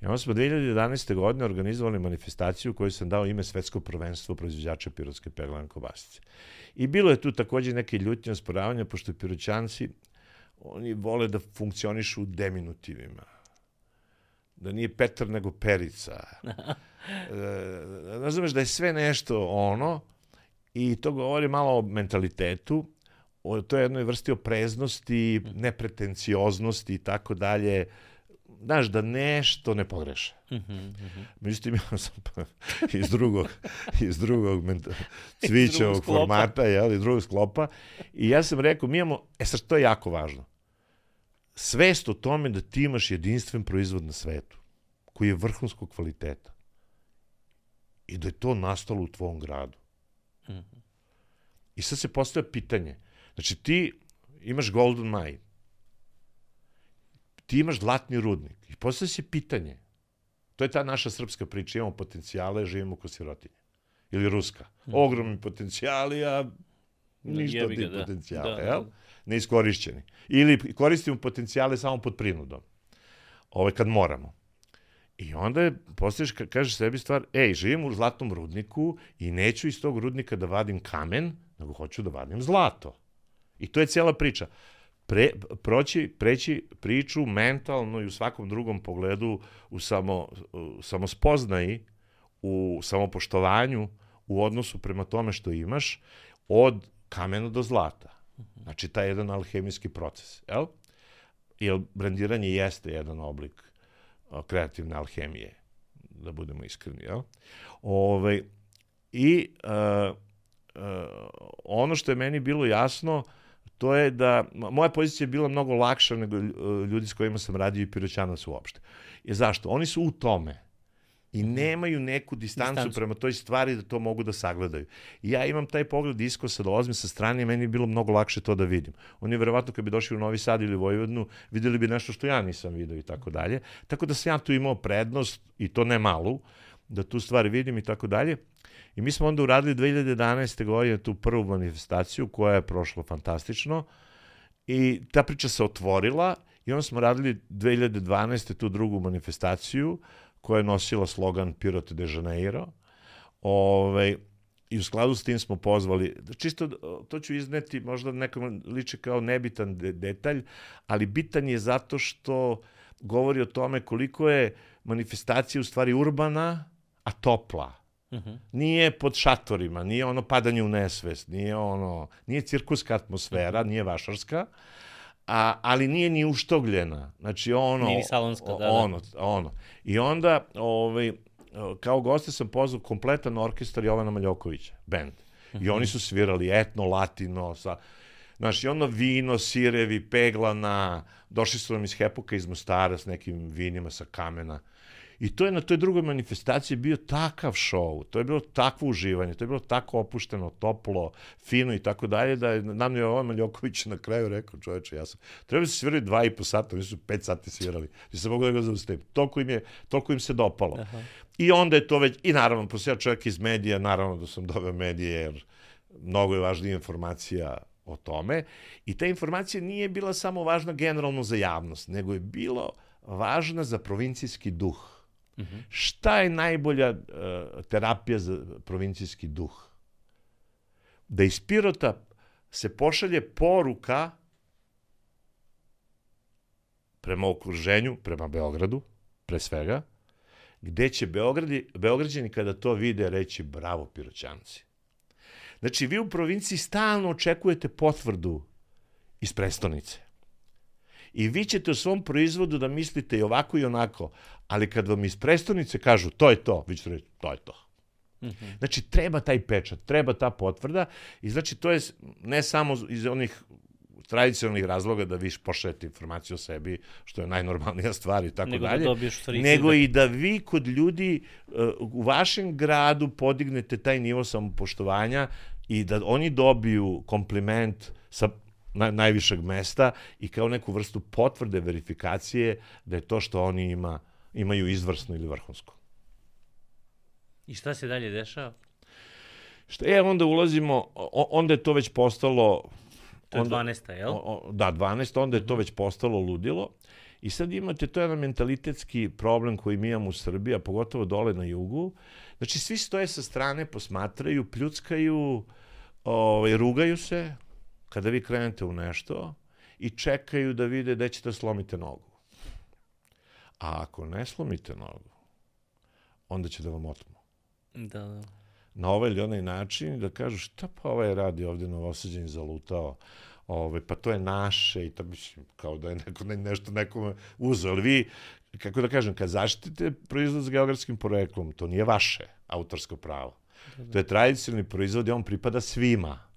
I onda smo 2011. godine organizovali manifestaciju koju sam dao ime Svetsko prvenstvo proizvođača pirotske peglane kobasice. I bilo je tu takođe neke ljutnje osporavanja, pošto piroćanci, oni vole da funkcionišu u deminutivima. Da nije Petar nego Perica. e, razumeš da je sve nešto ono i to govori malo o mentalitetu, o toj jednoj vrsti opreznosti, nepretencioznosti i tako dalje, znaš, da nešto ne pogreše. Mm -hmm, mm -hmm. Međutim, ja sam pa iz drugog, iz drugog cvićevog formata, jel, iz drugog sklopa. I ja sam rekao, mi imamo, e sad, to je jako važno. Svest o tome da ti imaš jedinstven proizvod na svetu, koji je vrhunskog kvaliteta. I da je to nastalo u tvom gradu. Mm -hmm. I sad se postavlja pitanje. Znači, ti imaš Golden Mine, ti imaš zlatni rudnik i postavlja se pitanje, to je ta naša srpska priča, imamo potencijale, živimo ko sirotinje. Ili ruska. Mm. Ogromni potencijali, a ništa od tih da. potencijala, da, jel? Da. Neiskorišćeni. Ili koristimo potencijale samo pod prinudom. Ove kad moramo. I onda je, postaviš, kažeš sebi stvar, ej, živim u zlatnom rudniku i neću iz tog rudnika da vadim kamen, nego hoću da vadim zlato. I to je cijela priča pre, proći, preći priču mentalno i u svakom drugom pogledu u samo, u samospoznaji, u samopoštovanju, u odnosu prema tome što imaš, od kamena do zlata. Znači, taj jedan alhemijski proces, jel? Jer brandiranje jeste jedan oblik kreativne alhemije, da budemo iskreni, jel? Ove, ovaj, I uh, uh, ono što je meni bilo jasno, uh, to je da moja pozicija je bila mnogo lakša nego e, ljudi s kojima sam radio i piroćanac uopšte. Je zašto? Oni su u tome i mhm. nemaju neku distancu, distancu prema toj stvari da to mogu da sagledaju. I ja imam taj pogled iskosa, dolazim sa strane i meni je bilo mnogo lakše to da vidim. Oni verovatno kad bi došli u Novi Sad ili Vojvodinu, videli bi nešto što ja nisam video i tako dalje. Tako da sam ja tu imao prednost, i to ne malu, da tu stvari vidim i tako dalje. I mi smo onda uradili 2011. godine tu prvu manifestaciju koja je prošla fantastično i ta priča se otvorila i onda smo radili 2012. tu drugu manifestaciju koja je nosila slogan Pirot de Janeiro. Ove, ovaj, I u skladu s tim smo pozvali, čisto to ću izneti, možda nekom liče kao nebitan de detalj, ali bitan je zato što govori o tome koliko je manifestacija u stvari urbana, a topla. Uh -huh. Nije pod šatorima, nije ono padanje u nesvest, nije ono, nije cirkuska atmosfera, uh -huh. nije vašarska, a, ali nije ni uštogljena. Znači ono... Nije ni salonska, da, da. Ono, ono. I onda, ovaj, kao goste sam pozvao kompletan orkestar Jovana Maljokovića, band. Uh -huh. I oni su svirali etno, latino, sa... Znaš, i ono vino, sirevi, peglana, došli su nam iz Hepoka iz Mostara s nekim vinima sa kamena. I to je na toj drugoj manifestaciji bio takav šov, to je bilo takvo uživanje, to je bilo tako opušteno, toplo, fino i tako dalje, da je nam je ovaj Maljoković na kraju rekao, čoveče, ja sam, treba se svirali dva i po sata, oni su pet sati svirali, nisam mogu da ga zaustavim. Toliko im, je, toliko im se dopalo. Aha. I onda je to već, i naravno, posle ja čovjek iz medija, naravno da sam doveo medije, jer mnogo je važnija informacija o tome. I ta informacija nije bila samo važna generalno za javnost, nego je bilo važna za provincijski duh Mm -hmm. Šta je najbolja uh, terapija za provincijski duh? Da iz Pirota se pošalje poruka prema okruženju, prema Beogradu, pre svega, gde će Beogradi, Beograđani kada to vide reći bravo Piroćanci. Znači, vi u provinciji stalno očekujete potvrdu iz prestonice. I vi ćete u svom proizvodu da mislite i ovako i onako, ali kad vam iz prestonice kažu to je to, vi ćete reći to je to. Mm -hmm. Znači, treba taj pečat, treba ta potvrda i znači to je ne samo iz onih tradicionalnih razloga da vi pošaljete informaciju o sebi, što je najnormalnija stvar i tako nego da dalje, da nego i da vi kod ljudi uh, u vašem gradu podignete taj nivo samopoštovanja i da oni dobiju kompliment sa na, najvišeg mesta i kao neku vrstu potvrde verifikacije da je to što oni ima, imaju izvrsno ili vrhunsko. I šta se dalje dešava? Šta, e, onda ulazimo, onda je to već postalo... To je onda, 12. jel? O, da, 12. Onda je to mhm. već postalo ludilo. I sad imate, to je jedan mentalitetski problem koji mi imamo u Srbiji, a pogotovo dole na jugu. Znači, svi stoje sa strane, posmatraju, pljuckaju, ovaj, rugaju se, kada vi krenete u nešto i čekaju da vide da ćete da slomite nogu. A ako ne slomite nogu, onda će da vam otmu. Da, da. Na ovaj ili onaj način da kažu šta pa ovaj radi ovde novosađen zalutao, ove, pa to je naše i to mislim kao da je neko ne, nešto nekome uzeo. Ali vi kako da kažem, kad zaštite proizvod s geografskim poreklom, to nije vaše autorsko pravo. To je tradicionalni proizvod i on pripada svima.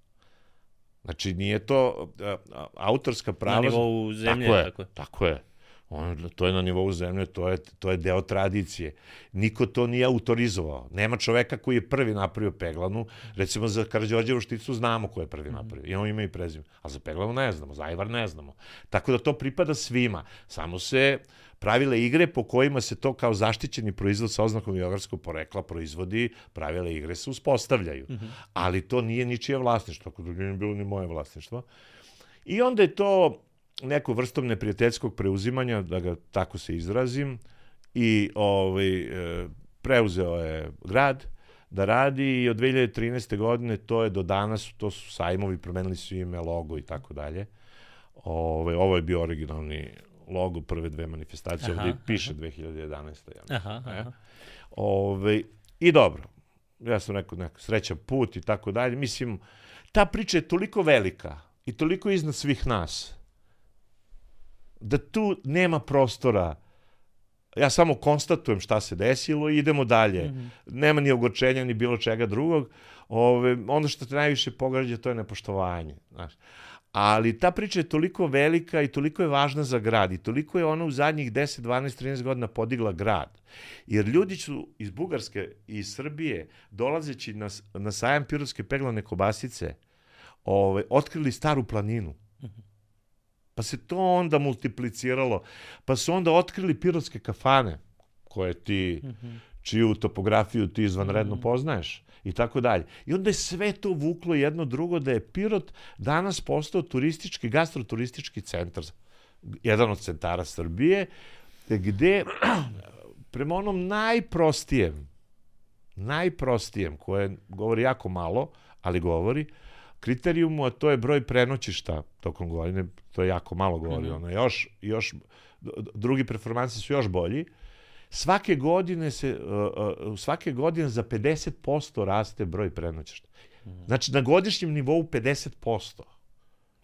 Znači, nije to a, a, autorska prava... Na nivou zemlje, tako je. tako je. Tako je. On, to je na nivou zemlje, to je, to je deo tradicije. Niko to nije autorizovao. Nema čoveka koji je prvi napravio peglanu. Recimo za Karadžorđevu šticu znamo ko je prvi napravio. Imamo ime i prezime. A za peglanu ne znamo, za Ajvar ne znamo. Tako da to pripada svima. Samo se pravile igre po kojima se to kao zaštićeni proizvod sa oznakom geografskog porekla proizvodi, pravile igre se uspostavljaju. Mm -hmm. Ali to nije ničije vlasništvo, ako da nije bilo ni moje vlasništvo. I onda je to neku vrstom neprijateljskog preuzimanja, da ga tako se izrazim, i ovaj, e, preuzeo je grad da radi i od 2013. godine to je do danas, to su sajmovi, promenili su ime, logo i tako dalje. Ovaj, ovo je bio originalni logo prve dve manifestacije, aha, ovde piše aha. 2011. Ja aha, aha. E? Ove, I dobro, ja sam rekao neko srećan put i tako dalje. Mislim, ta priča je toliko velika i toliko iznad svih nas, da tu nema prostora ja samo konstatujem šta se desilo i idemo dalje. Mm -hmm. Nema ni ogorčenja, ni bilo čega drugog. Ove, ono što te najviše pogađa, to je nepoštovanje. Znaš ali ta priča je toliko velika i toliko je važna za grad i toliko je ona u zadnjih 10, 12, 13 godina podigla grad. Jer ljudi su iz Bugarske i iz Srbije, dolazeći na, na sajam pirotske peglane kobasice, ove, otkrili staru planinu. Pa se to onda multipliciralo. Pa su onda otkrili pirotske kafane, koje ti, čiju topografiju ti izvanredno poznaješ i tako dalje. I onda je sve to vuklo jedno drugo da je Pirot danas postao turistički, gastroturistički centar, jedan od centara Srbije, gde prema onom najprostijem, najprostijem, koje govori jako malo, ali govori, kriterijumu, a to je broj prenoćišta tokom godine, to je jako malo govori, -hmm. ono još, još, drugi performansi su još bolji, svake godine se uh, uh, svake godine za 50% raste broj prenoćišta. Mhm. Znači na godišnjem nivou 50%.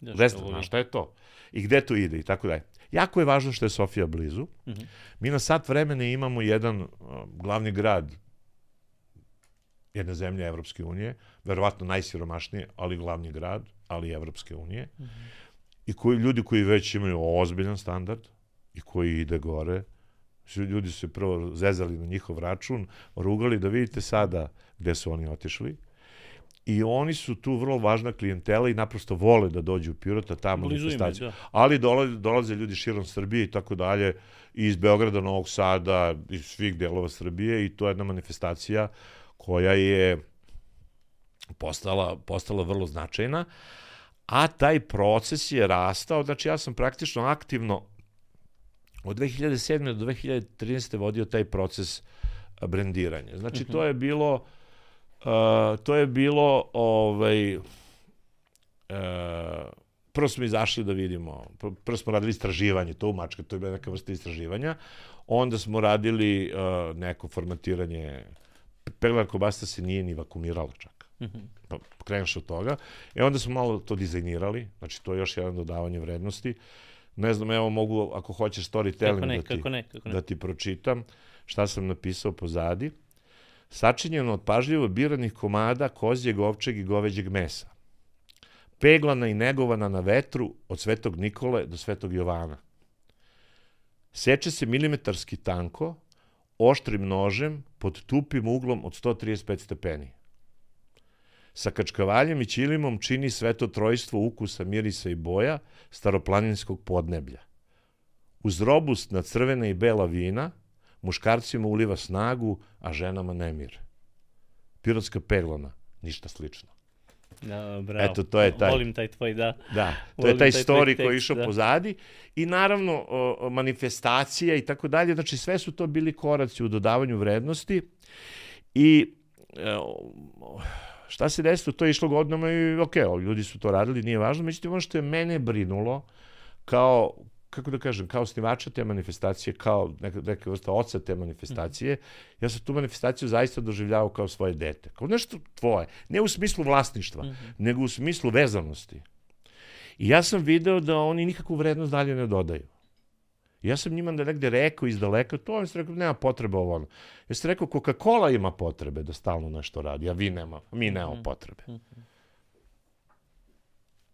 Ja, Gde šta je to? I gde to ide i tako dalje. Jako je važno što je Sofija blizu. Uh mhm. -huh. Mi na sat vremena imamo jedan uh, glavni grad jedne zemlje Evropske unije, verovatno najsiromašnije, ali glavni grad, ali Evropske unije. Uh mhm. -huh. I koji ljudi koji već imaju ozbiljan standard i koji ide gore, ljudi su se prvo zezali na njihov račun, rugali da vidite sada gde su oni otišli. I oni su tu vrlo važna klijentela i naprosto vole da dođu u Pirota tamo manifestaciju. Da. Ali dolaze, dolaze ljudi širom Srbije i tako dalje, iz Beograda, Novog Sada, iz svih delova Srbije i to je jedna manifestacija koja je postala, postala vrlo značajna, a taj proces je rastao, znači ja sam praktično aktivno od 2007. do 2013. vodio taj proces brendiranja. Znači, to je bilo, uh, to je bilo, ovaj, uh, prvo smo izašli da vidimo, prvo smo radili istraživanje, to u Mačka, to je bila neka vrsta istraživanja, onda smo radili uh, neko formatiranje, peglar kobasta se nije ni vakumirala čak. -hmm. Pa kreneš od toga. E onda smo malo to dizajnirali, znači to je još jedan dodavanje vrednosti. Uh, ne znam, evo mogu, ako hoćeš storytelling ne, da, ti, kako ne, kako ne. da ti pročitam šta sam napisao pozadi. Sačinjeno od pažljivo biranih komada kozjeg, ovčeg i goveđeg mesa. Peglana i negovana na vetru od Svetog Nikole do Svetog Jovana. Seče se milimetarski tanko, oštrim nožem pod tupim uglom od 135 stepeni. Sa kačkavaljem i ćilimom čini sveto trojstvo ukusa, mirisa i boja staroplaninskog podneblja. Uz robust na crvena i bela vina, muškarcima uliva snagu, a ženama nemir. Pirotska peglana, ništa slično. Da, bravo. Eto, to je taj... Volim taj tvoj, da. Da, to Volim je taj, taj story koji je išao da. pozadi. I naravno, o, o, manifestacija i tako dalje. Znači, sve su to bili koraci u dodavanju vrednosti. I... O, Šta se desilo, to je išlo godinama i ok, ljudi su to radili, nije važno, međutim ono što je mene brinulo kao kako da kažem, kao snivača te manifestacije, kao neka, neka vrsta oca te manifestacije, mm. ja sam tu manifestaciju zaista doživljavao kao svoje dete. Kao nešto tvoje. Ne u smislu vlasništva, mm -hmm. nego u smislu vezanosti. I ja sam video da oni nikakvu vrednost dalje ne dodaju. Ja sam njima da negde rekao iz daleka, to on se rekao, nema potrebe ovo ono. Ja sam rekao, Coca-Cola ima potrebe da stalno nešto radi, a vi nema, mi nemamo potrebe.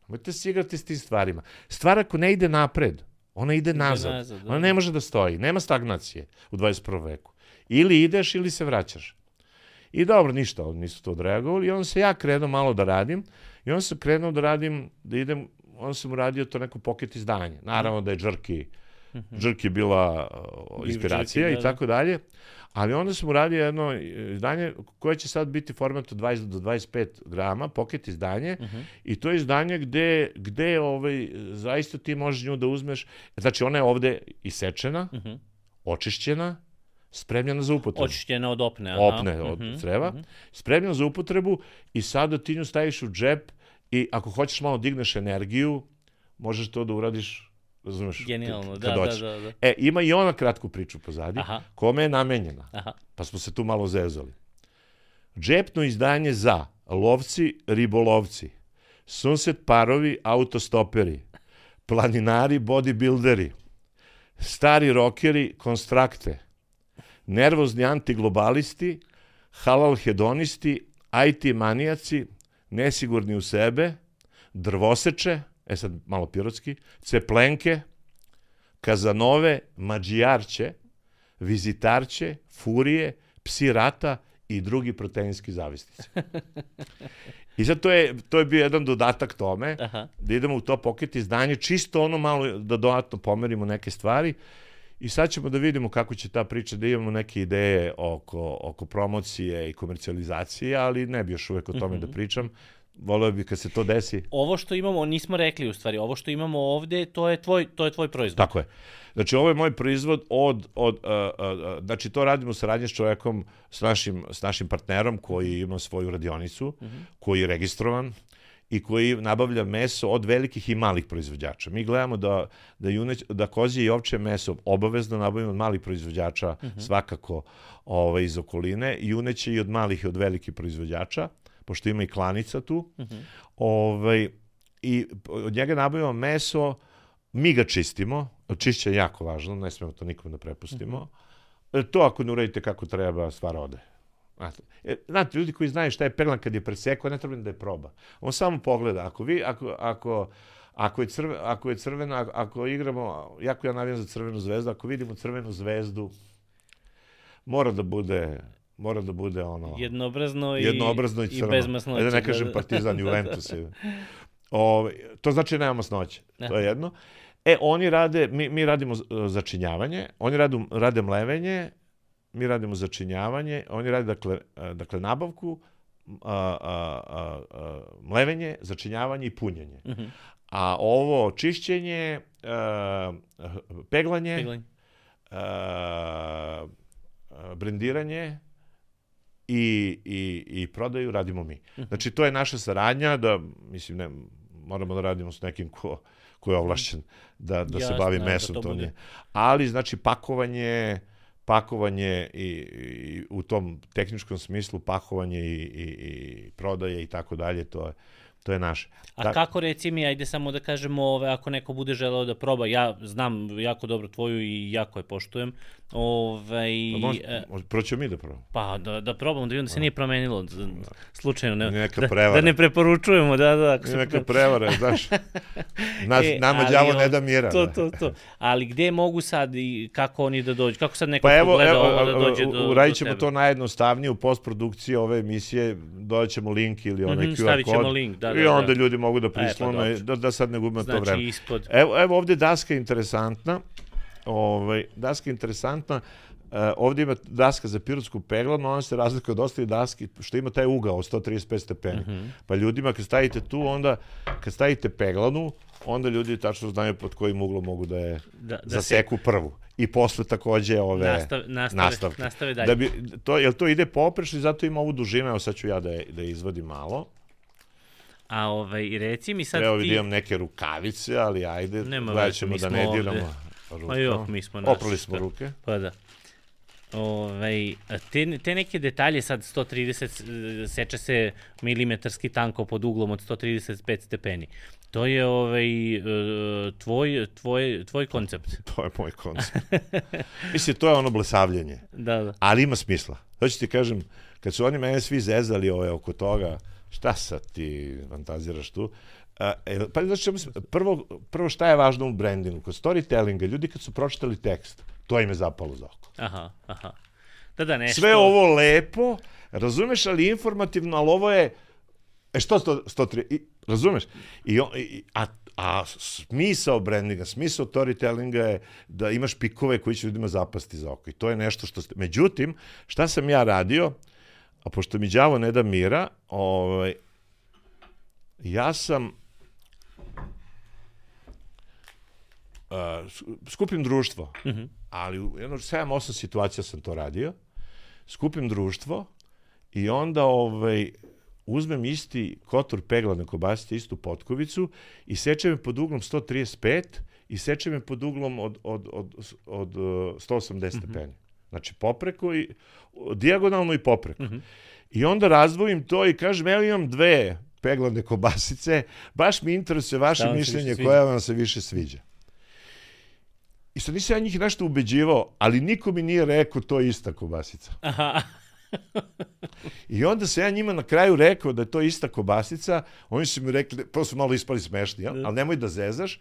Nemojte se igrati s tim stvarima. Stvar ako ne ide napred, ona ide nazad. nazad, da. Ona ne može da stoji. Nema stagnacije u 21. veku. Ili ideš ili se vraćaš. I dobro, ništa, oni nisu to odreagovali. I onda se ja krenuo malo da radim. I onda sam krenuo da radim, da idem, onda sam uradio to neko pocket izdanje. Naravno da je Džrki, Džrki bila uh, inspiracija Džrki, da, i tako dalje. Ali onda sam uradio jedno izdanje koje će sad biti format od 20 do 25 grama, pocket izdanje, i to je izdanje gde, gde ovaj, zaista ti možeš nju da uzmeš, znači ona je ovde isečena, očišćena, spremljena za upotrebu Očišćena od opne. aha. opne od creva, spremljena za upotrebu i sada ti nju staviš u džep i ako hoćeš malo digneš energiju, možeš to da uradiš, razumeš, Genijalno, da, da, da, da. E, ima i ona kratku priču pozadi, Aha. kome je namenjena, Aha. pa smo se tu malo zezali. Džepno izdanje za lovci, ribolovci, sunset parovi, autostoperi, planinari, bodybuilderi, stari rokeri, konstrakte, nervozni antiglobalisti, halal hedonisti, IT manijaci, nesigurni u sebe, drvoseče, e sad malo pirotski, ceplenke, kazanove, mađijarće, vizitarće, furije, psi rata i drugi proteinski zavisnici. I sad to je, to je bio jedan dodatak tome, Aha. da idemo u to poket izdanje, čisto ono malo da dodatno pomerimo neke stvari i sad ćemo da vidimo kako će ta priča, da imamo neke ideje oko, oko promocije i komercijalizacije, ali ne bi još uvek o tome da pričam. Voleo bi kad se to desi. Ovo što imamo, nismo rekli u stvari, ovo što imamo ovde, to je tvoj, to je tvoj proizvod. Tako je. Znači, ovo je moj proizvod od, od uh, uh, uh, znači, to radimo u saradnji s čovekom, s našim, s našim partnerom koji ima svoju radionicu, koji je registrovan i koji nabavlja meso od velikih i malih proizvođača. Mi gledamo da, da, juneć, da kozije i ovče meso obavezno nabavimo od malih proizvođača, svakako ovaj, iz okoline, juneće i od malih i od velikih proizvođača, pošto ima i klanica tu. ovaj, I od njega nabavimo meso, mi ga čistimo, čišće je jako važno, ne smemo to nikom da prepustimo. E, To ako ne uradite kako treba, stvar ode. Znate, e, znate, ljudi koji znaju šta je peglan kad je presekao, ne treba da je proba. On samo pogleda. Ako vi, ako, ako, ako je, crve, ako je crvena, ako, ako igramo, jako ja navijam za crvenu zvezdu, ako vidimo crvenu zvezdu, mora da bude mora da bude ono Jednoobrazno i, jednoobrazno i crno. i bez masnoće. Ajde da ne kažem Partizan, Juventus. je. Ove, to znači nema masnoće. To je jedno. E, oni rade, mi, mi radimo začinjavanje, oni radu, rade mlevenje, mi radimo začinjavanje, oni rade, dakle, e, dakle nabavku, a, a, a, a, mlevenje, začinjavanje i punjenje. Mhm. A ovo čišćenje, a, peglanje, Peglanje. a, a, brendiranje i, i, i prodaju radimo mi. Mhm. Znači, to je naša saradnja da, mislim, ne, moramo da radimo s nekim ko, ko je ovlašćen da, da se Jasno, bavi da mesom. to To bude. nije. Ali, znači, pakovanje, pakovanje i, i u tom tehničkom smislu pakovanje i, i, i prodaje i tako dalje, to je, to je naše. A Da- kako reci mi, ajde samo da kažemo, ove, ako neko bude želeo da proba, ja znam jako dobro tvoju i jako je poštujem, ovaj, Pa može, e, mi da probamo. pa da, da probamo, da vidim da se nije promenilo, slučajno, ne, Neka da, prevara. da ne preporučujemo, da, da, ako se neka prevara, znaš. Nas, E, nama đavo ne da mira. To, da. to, to. Ali gde mogu sad i kako oni da dođu? Kako sad neko Pa evo, gleda evo ovo da dođe do, uradit do ćemo tebe? to najjednostavnije u postprodukciji ove emisije, dodat ćemo link ili onaj Mhm, QR stavit ćemo kod. link, da, I da, onda da. ljudi mogu da pa prislone, dobro. da, da sad ne gubimo to Znači vreme. ispod... Evo, evo ovde daska interesantna. Ovaj, daska je interesantna. E, ovde ima daska za pirotsku peglanu, ona se razlikuje od ostalih daski, što ima taj ugao od 135 stepeni. Mhm. Pa ljudima kad stavite tu, onda kad stavite peglanu, onda ljudi tačno znaju pod kojim uglom mogu da je Da, da se zaseku prvu. I posle takođe ove Nastave- nastave- nastavke. nastave dalje. Da bi, to, jel to ide poprešno i zato ima ovu dužinu, evo sad ću ja da je, da je izvadim malo. A ovaj, reci mi sad Evo ti... vidim neke rukavice, ali ajde, Nema gledat ćemo da ne ovde. diramo rukom. Ma jo, mi smo naš, Oprali smo da. ruke. Pa da. Ovaj, te, te neke detalje, sad 130, seče se milimetarski tanko pod uglom od 135 stepeni. To je ovaj, e, tvoj, tvoj, tvoj koncept. To je moj koncept. Mislim, to je ono blesavljenje. Da, da. Ali ima smisla. To ću ti kažem, kad su oni mene svi zezali ove, oko toga, šta sad ti fantaziraš tu, E, pa znači, prvo, prvo šta je važno u brandingu? Kod storytellinga, ljudi kad su pročitali tekst, to im je zapalo za oko. Aha, aha. Da, da, nešto... Sve ovo lepo, razumeš, ali informativno, ali ovo je... E što 103? I, razumeš? I, i, a, a smisao brandinga, smisao storytellinga je da imaš pikove koji će ljudima zapasti za oko. I to je nešto što... Ste... Međutim, šta sam ja radio, a pošto mi đavo ne da mira, ovaj, ja sam skupim društvo, mm -hmm. ali u jedno 7-8 situacija sam to radio, skupim društvo i onda ovaj, uzmem isti kotor peglane kobasice, istu potkovicu i sečem je pod uglom 135 i sečem je pod uglom od, od, od, od, od 180 mm -hmm. stepeni. Znači popreko i dijagonalno i popreko. Mm -hmm. I onda razdvojim to i kažem, evo imam dve peglane kobasice, baš mi interesuje vaše mišljenje koja vam se više sviđa. I sad nisam ja njih nešto ubeđivao, ali niko mi nije rekao to je ista kobasica. Aha. I onda se ja njima na kraju rekao da je to ista kobasica, oni su mi rekli, prvo su malo ispali smešni, ja? Da. ali nemoj da zezaš,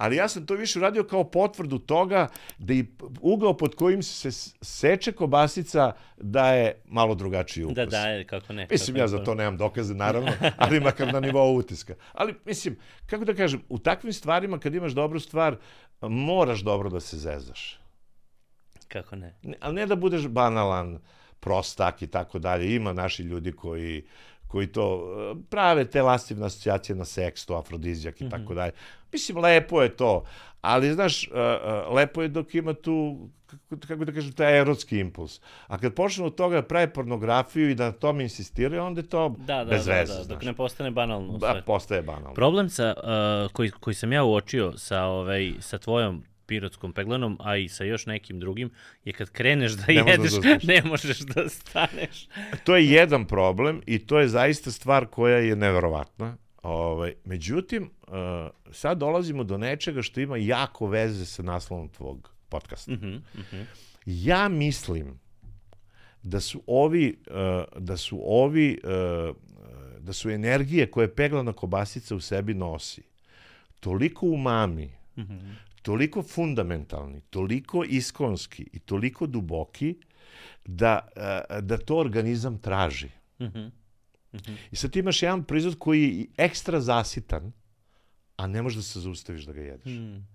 ali ja sam to više uradio kao potvrdu toga da i ugao pod kojim se seče kobasica da je malo drugačiji ukus. Da, da, kako ne. Mislim, kako ja za to nemam dokaze, naravno, ali makar na nivou utiska. Ali, mislim, kako da kažem, u takvim stvarima, kad imaš dobru stvar, moraš dobro da se zezaš. Kako ne? ne ali ne da budeš banalan, prostak i tako dalje. Ima naši ljudi koji koji to prave te lastivne asocijacije na seks, to afrodizijak i tako mhm. dalje. Mislim, lepo je to, ali, znaš, lepo je dok ima tu, kako da kažem, taj erotski impuls. A kad počne od toga da prave pornografiju i da na tome insistiraju, onda je to da, da, bez da, veze. Da, da, dok ne postane banalno. Da, postaje banalno. Problem sa, uh, koji, koji sam ja uočio sa, ovaj, sa tvojom pirotskom peglanom, a i sa još nekim drugim, je kad kreneš da ne jedeš, da ne možeš da staneš. To je jedan problem i to je zaista stvar koja je neverovatna. Ovaj, međutim, uh, sad dolazimo do nečega što ima jako veze sa naslovom tvog podcasta. Mm -hmm, mm -hmm. Ja mislim da su ovi, uh, da su ovi, uh, da su energije koje peglana kobasica u sebi nosi toliko umami, mm -hmm toliko fundamentalni, toliko iskonski i toliko duboki da, eh, da to organizam traži. Mm -hmm. Mm -hmm. I sad ti imaš jedan proizvod koji je ekstra zasitan, a ne možeš da se zaustaviš da ga jedeš. Mm.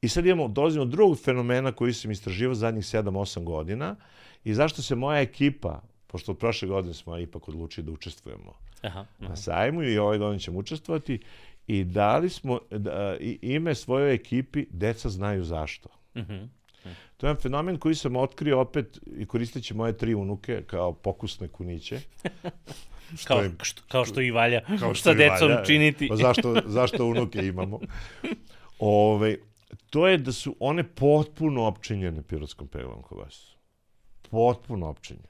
I sad imamo, dolazimo do drugog fenomena koji sam istraživao zadnjih 7-8 godina i zašto se moja ekipa, pošto od prošle godine smo ipak odlučili da učestvujemo aha, aha. na sajmu i ovaj godine ćemo učestvovati i dali smo da, ime svojoj ekipi Deca znaju zašto. Mm -hmm. To je jedan fenomen koji sam otkrio opet i koristeći moje tri unuke kao pokusne kuniće. što kao, im, što, kao što i valja kao što sa decom valja, činiti. Pa zašto, zašto unuke imamo? Ove, to je da su one potpuno opčinjene pirotskom pevom kovasu. Potpuno opčinjene.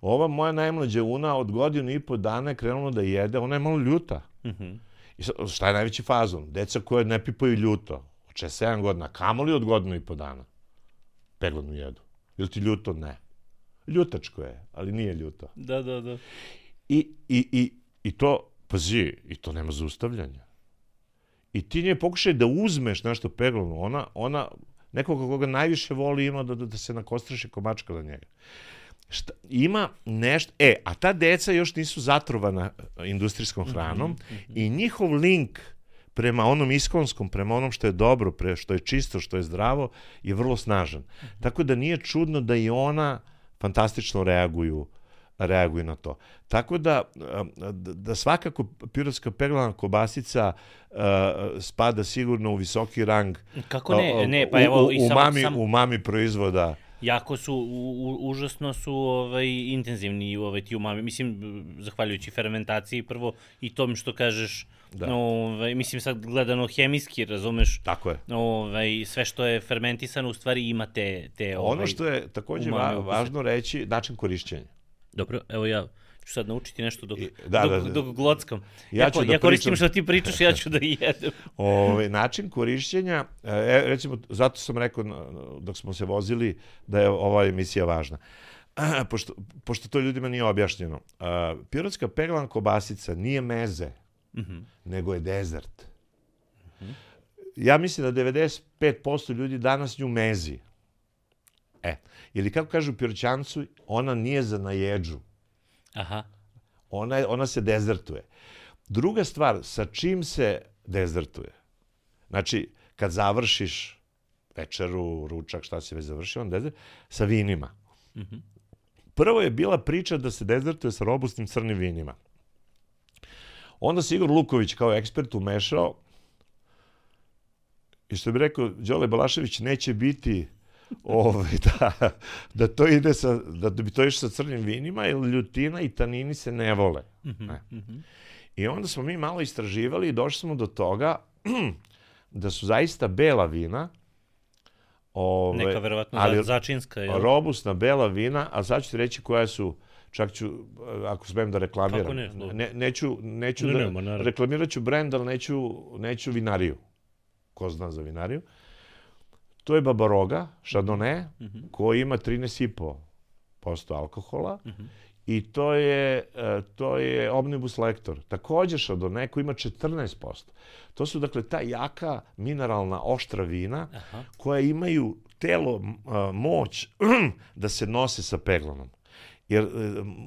Ova moja najmlađa una od godinu i po dana je krenula da jede, ona je malo ljuta. Mm -hmm. I šta je najveći fazon? Deca koje ne pipaju ljuto, od 6-7 godina, kamoli od godinu i po dana, peglanu jedu. Ili ti ljuto? Ne. Ljutačko je, ali nije ljuto. Da, da, da. I, i, i, i to, pazi, i to nema zaustavljanja. I ti nje pokušaj da uzmeš nešto peglanu, ona, ona nekoga koga najviše voli ima da, da, da se nakostraše komačka na njega. Šta, ima nešto, e, a ta deca još nisu zatrovana e, industrijskom mhm, hranom mm -hmm. i njihov link prema onom iskonskom, prema onom što je dobro, pre, što je čisto, što je zdravo, je vrlo snažan. Mm -hmm. Tako da nije čudno da i ona fantastično reaguju reaguju na to. Tako da, da svakako pirotska peglana kobasica uh, spada sigurno u visoki rang Kako ne? Ne, pa evo, u, u, u, mami, samo... u mami proizvoda jako su, u, u, užasno su ovaj, intenzivni ovaj, ti umami. Mislim, zahvaljujući fermentaciji prvo i tom što kažeš, da. ovaj, mislim sad gledano hemijski, razumeš? Tako je. Ovaj, sve što je fermentisano u stvari ima te, te ovaj, Ono što je takođe va, važno reći, način korišćenja. Dobro, evo ja ću sad naučiti nešto dok, da, dok, da, da. dok glockam. Ja, ja, ću da ja koristim pričam... što ti pričaš, ja ću da jedem. Ove, način korišćenja, e, recimo, zato sam rekao dok smo se vozili da je ova emisija važna. Pošto, pošto to ljudima nije objašnjeno. A, pirotska peglan kobasica nije meze, mm -hmm. nego je dezert. Mm -hmm. Ja mislim da 95% ljudi danas nju mezi. E, ili kako kažu piroćancu, ona nije za najeđu. Aha. Ona, ona se dezertuje. Druga stvar, sa čim se dezertuje? Znači, kad završiš večeru, ručak, šta si već završio, on dezert, sa vinima. Mm -hmm. Prvo je bila priča da se dezertuje sa robustnim crnim vinima. Onda se Igor Luković kao ekspert umešao i što bi rekao, Đole Balašević neće biti ovaj, da, da to ide sa, da, da bi to išlo sa crnim vinima, jer ljutina i tanini se ne vole. Mm -hmm, ne. Mm -hmm. I onda smo mi malo istraživali i došli smo do toga da su zaista bela vina, Ove, Neka verovatno ali, začinska. Je. Robustna bela vina, a sad ću ti reći koja su, čak ću, ako smem da reklamiram. Kako ne? Da. ne neću, neću ne, da, nema, reklamirat ću brend, ali neću, neću vinariju. Ko zna za vinariju. Uh, To je Babaroga, Chardonnay, mm -hmm. koji ima 13,5% alkohola mm -hmm. i to je, e, to je Omnibus Lektor. Takođe Chardonnay koji ima 14%. To su dakle ta jaka mineralna oštra vina Aha. koja imaju telo, moć da se nose sa peglanom. Jer e,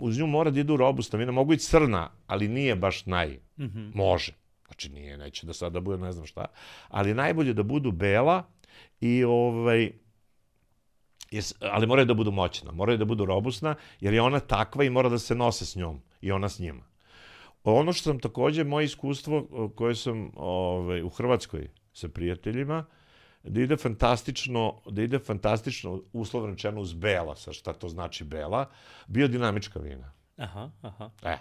uz nju mora da idu robustna vina, mogu i crna, ali nije baš naj. Mm -hmm. Može. Znači nije, neće da sada bude ne znam šta. Ali najbolje da budu bela, i ovaj, jes, ali moraju da budu moćna, moraju da budu robustna, jer je ona takva i mora da se nose s njom i ona s njima. Ono što sam takođe, moje iskustvo koje sam ovaj, u Hrvatskoj sa prijateljima, da ide fantastično, da ide fantastično, uslovno rečeno uz bela, sa šta to znači bela, biodinamička vina. Aha, aha. E,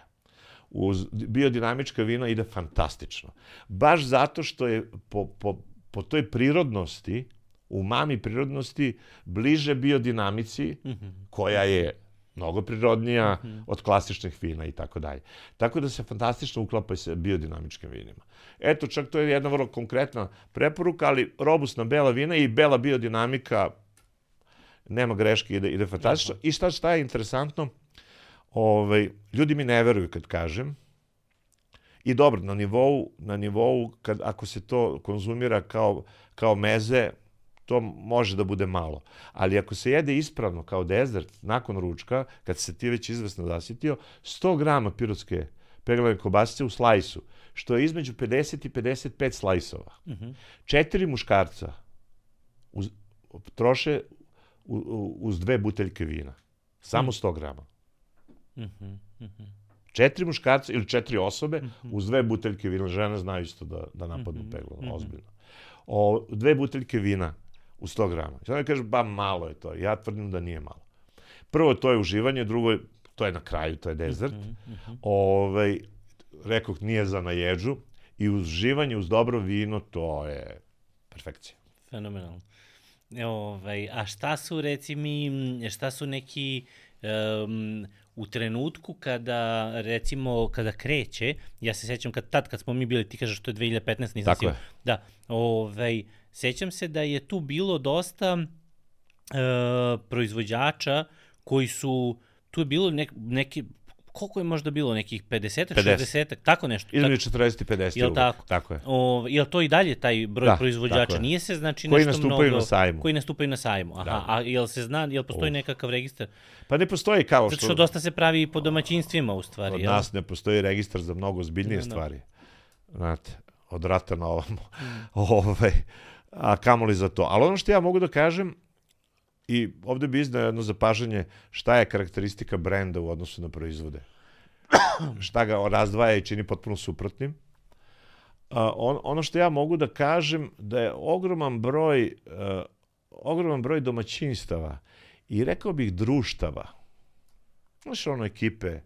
uz biodinamička vina ide fantastično. Baš zato što je po, po, po toj prirodnosti, u mami prirodnosti, bliže biodinamici, mm -hmm. koja je mnogo prirodnija mm -hmm. od klasičnih vina i tako dalje. Tako da se fantastično uklapa sa biodinamičkim vinima. Eto, čak to je jedna vrlo konkretna preporuka, ali robustna bela vina i bela biodinamika nema greške, ide, ide fantastično. I šta, šta je interesantno, ovaj, ljudi mi ne veruju kad kažem, I dobro, na nivou, na nivou kad, ako se to konzumira kao, kao meze, to može da bude malo. Ali ako se jede ispravno kao dezert nakon ručka, kad se ti već izvesno zasitio, 100 grama pirotske peglane kobasice u slajsu, što je između 50 i 55 slajsova. Mm -hmm. Četiri muškarca uz, troše uz dve buteljke vina. Samo 100 grama. Mm -hmm. Mm -hmm. Četiri muškarca ili četiri osobe mm -hmm. uz dve buteljke vina. Žene znaju isto da, da napadnu mm -hmm. peglo, -hmm. ozbiljno. O, dve buteljke vina u 100 grama. Sada kaže, ba malo je to. Ja tvrdim da nije malo. Prvo, to je uživanje, drugo, to je na kraju, to je dezert. Mm -hmm. Ove, ovaj, rekoh, nije za najeđu. I uživanje uz dobro vino, to je perfekcija. Fenomenalno. Ove, ovaj, a šta su, reci mi, šta su neki um, u trenutku kada, recimo, kada kreće, ja se sećam kad tad kad smo mi bili, ti kažeš što je 2015, nisam Tako je. Da, ovaj, sećam se da je tu bilo dosta e, proizvođača koji su, tu je bilo nek, neki, koliko je možda bilo, nekih 50 60 tako nešto. Između 40 i 50. Jel tako? Tako je. O, jel to i dalje taj broj da, proizvođača? Nije se znači koji nešto mnogo... Koji nastupaju na sajmu. Koji nastupaju na sajmu, aha. Da. A jel se zna, jel postoji oh. nekakav registar? Pa ne postoji kao što... Zato što dosta se pravi po domaćinstvima u stvari. Od jel? nas ne postoji registar za mnogo zbiljnije no, stvari. Znate, od rata na ovamo. Mm. Ove, ovaj, a kamoli za to. Ali ono što ja mogu da kažem, i ovde bi iznao jedno zapažanje šta je karakteristika brenda u odnosu na proizvode. šta ga razdvaja i čini potpuno suprotnim. A, on, ono što ja mogu da kažem da je ogroman broj uh, ogroman broj domaćinstava i rekao bih društava. Znaš, ono ekipe,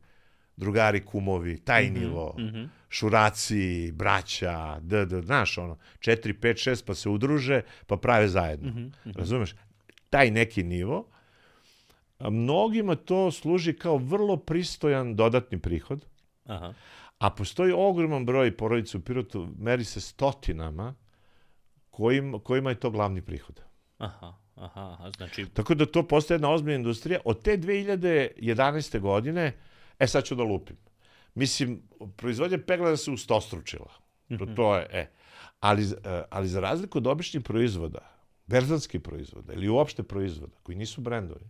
drugari, kumovi, taj nivo, mm -hmm. šuraci, braća, d, d, znaš, ono, 4, 5, 6, pa se udruže, pa prave zajedno. Mm -hmm, Razumeš? Taj neki nivo. Mnogima to služi kao vrlo pristojan dodatni prihod. Aha. A postoji ogroman broj porodica u Pirotu, meri se stotinama, kojim, kojima je to glavni prihod. Aha, aha, aha, znači... Tako da to postaje jedna ozbiljna industrija. Od te 2011. godine, e sad ću da lupim. Mislim, proizvodnja peglana se ustostručila. Mm -hmm. To je, e. Ali, e, ali za razliku od običnih proizvoda, berzanskih proizvoda ili uopšte proizvoda, koji nisu brendovi,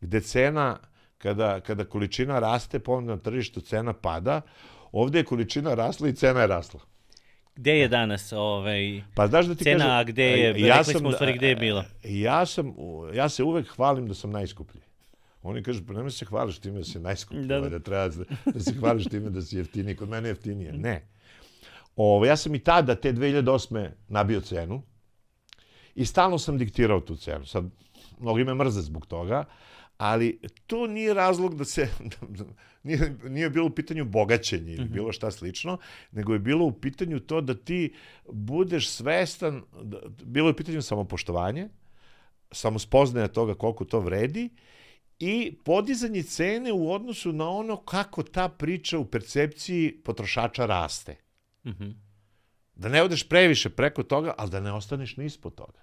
gde cena, kada, kada količina raste, ponovno na tržištu cena pada, ovde je količina rasla i cena je rasla. Gde je danas ovaj, pa, znaš da ti cena, kažem, a gde je, ja rekli sam, smo u stvari gde je bila? Ja, sam, ja se uvek hvalim da sam najskuplji. Oni kažu, pa nemoj se hvališ time da si najskuplji, da, da. da treba da, da se hvališ time da si jeftiniji, kod mene je jeftinije. Ne. Ovo, ja sam i tada, te 2008. nabio cenu i stalno sam diktirao tu cenu. Sad, mnogi me mrze zbog toga, ali to nije razlog da se, nije, nije bilo u pitanju bogaćenje ili mhm. bilo šta slično, nego je bilo u pitanju to da ti budeš svestan, da, bilo je u pitanju samopoštovanje, samospoznaja toga koliko to vredi i podizanje cene u odnosu na ono kako ta priča u percepciji potrošača raste. Mm -hmm. Da ne odeš previše preko toga, ali da ne ostaneš ni ispod toga.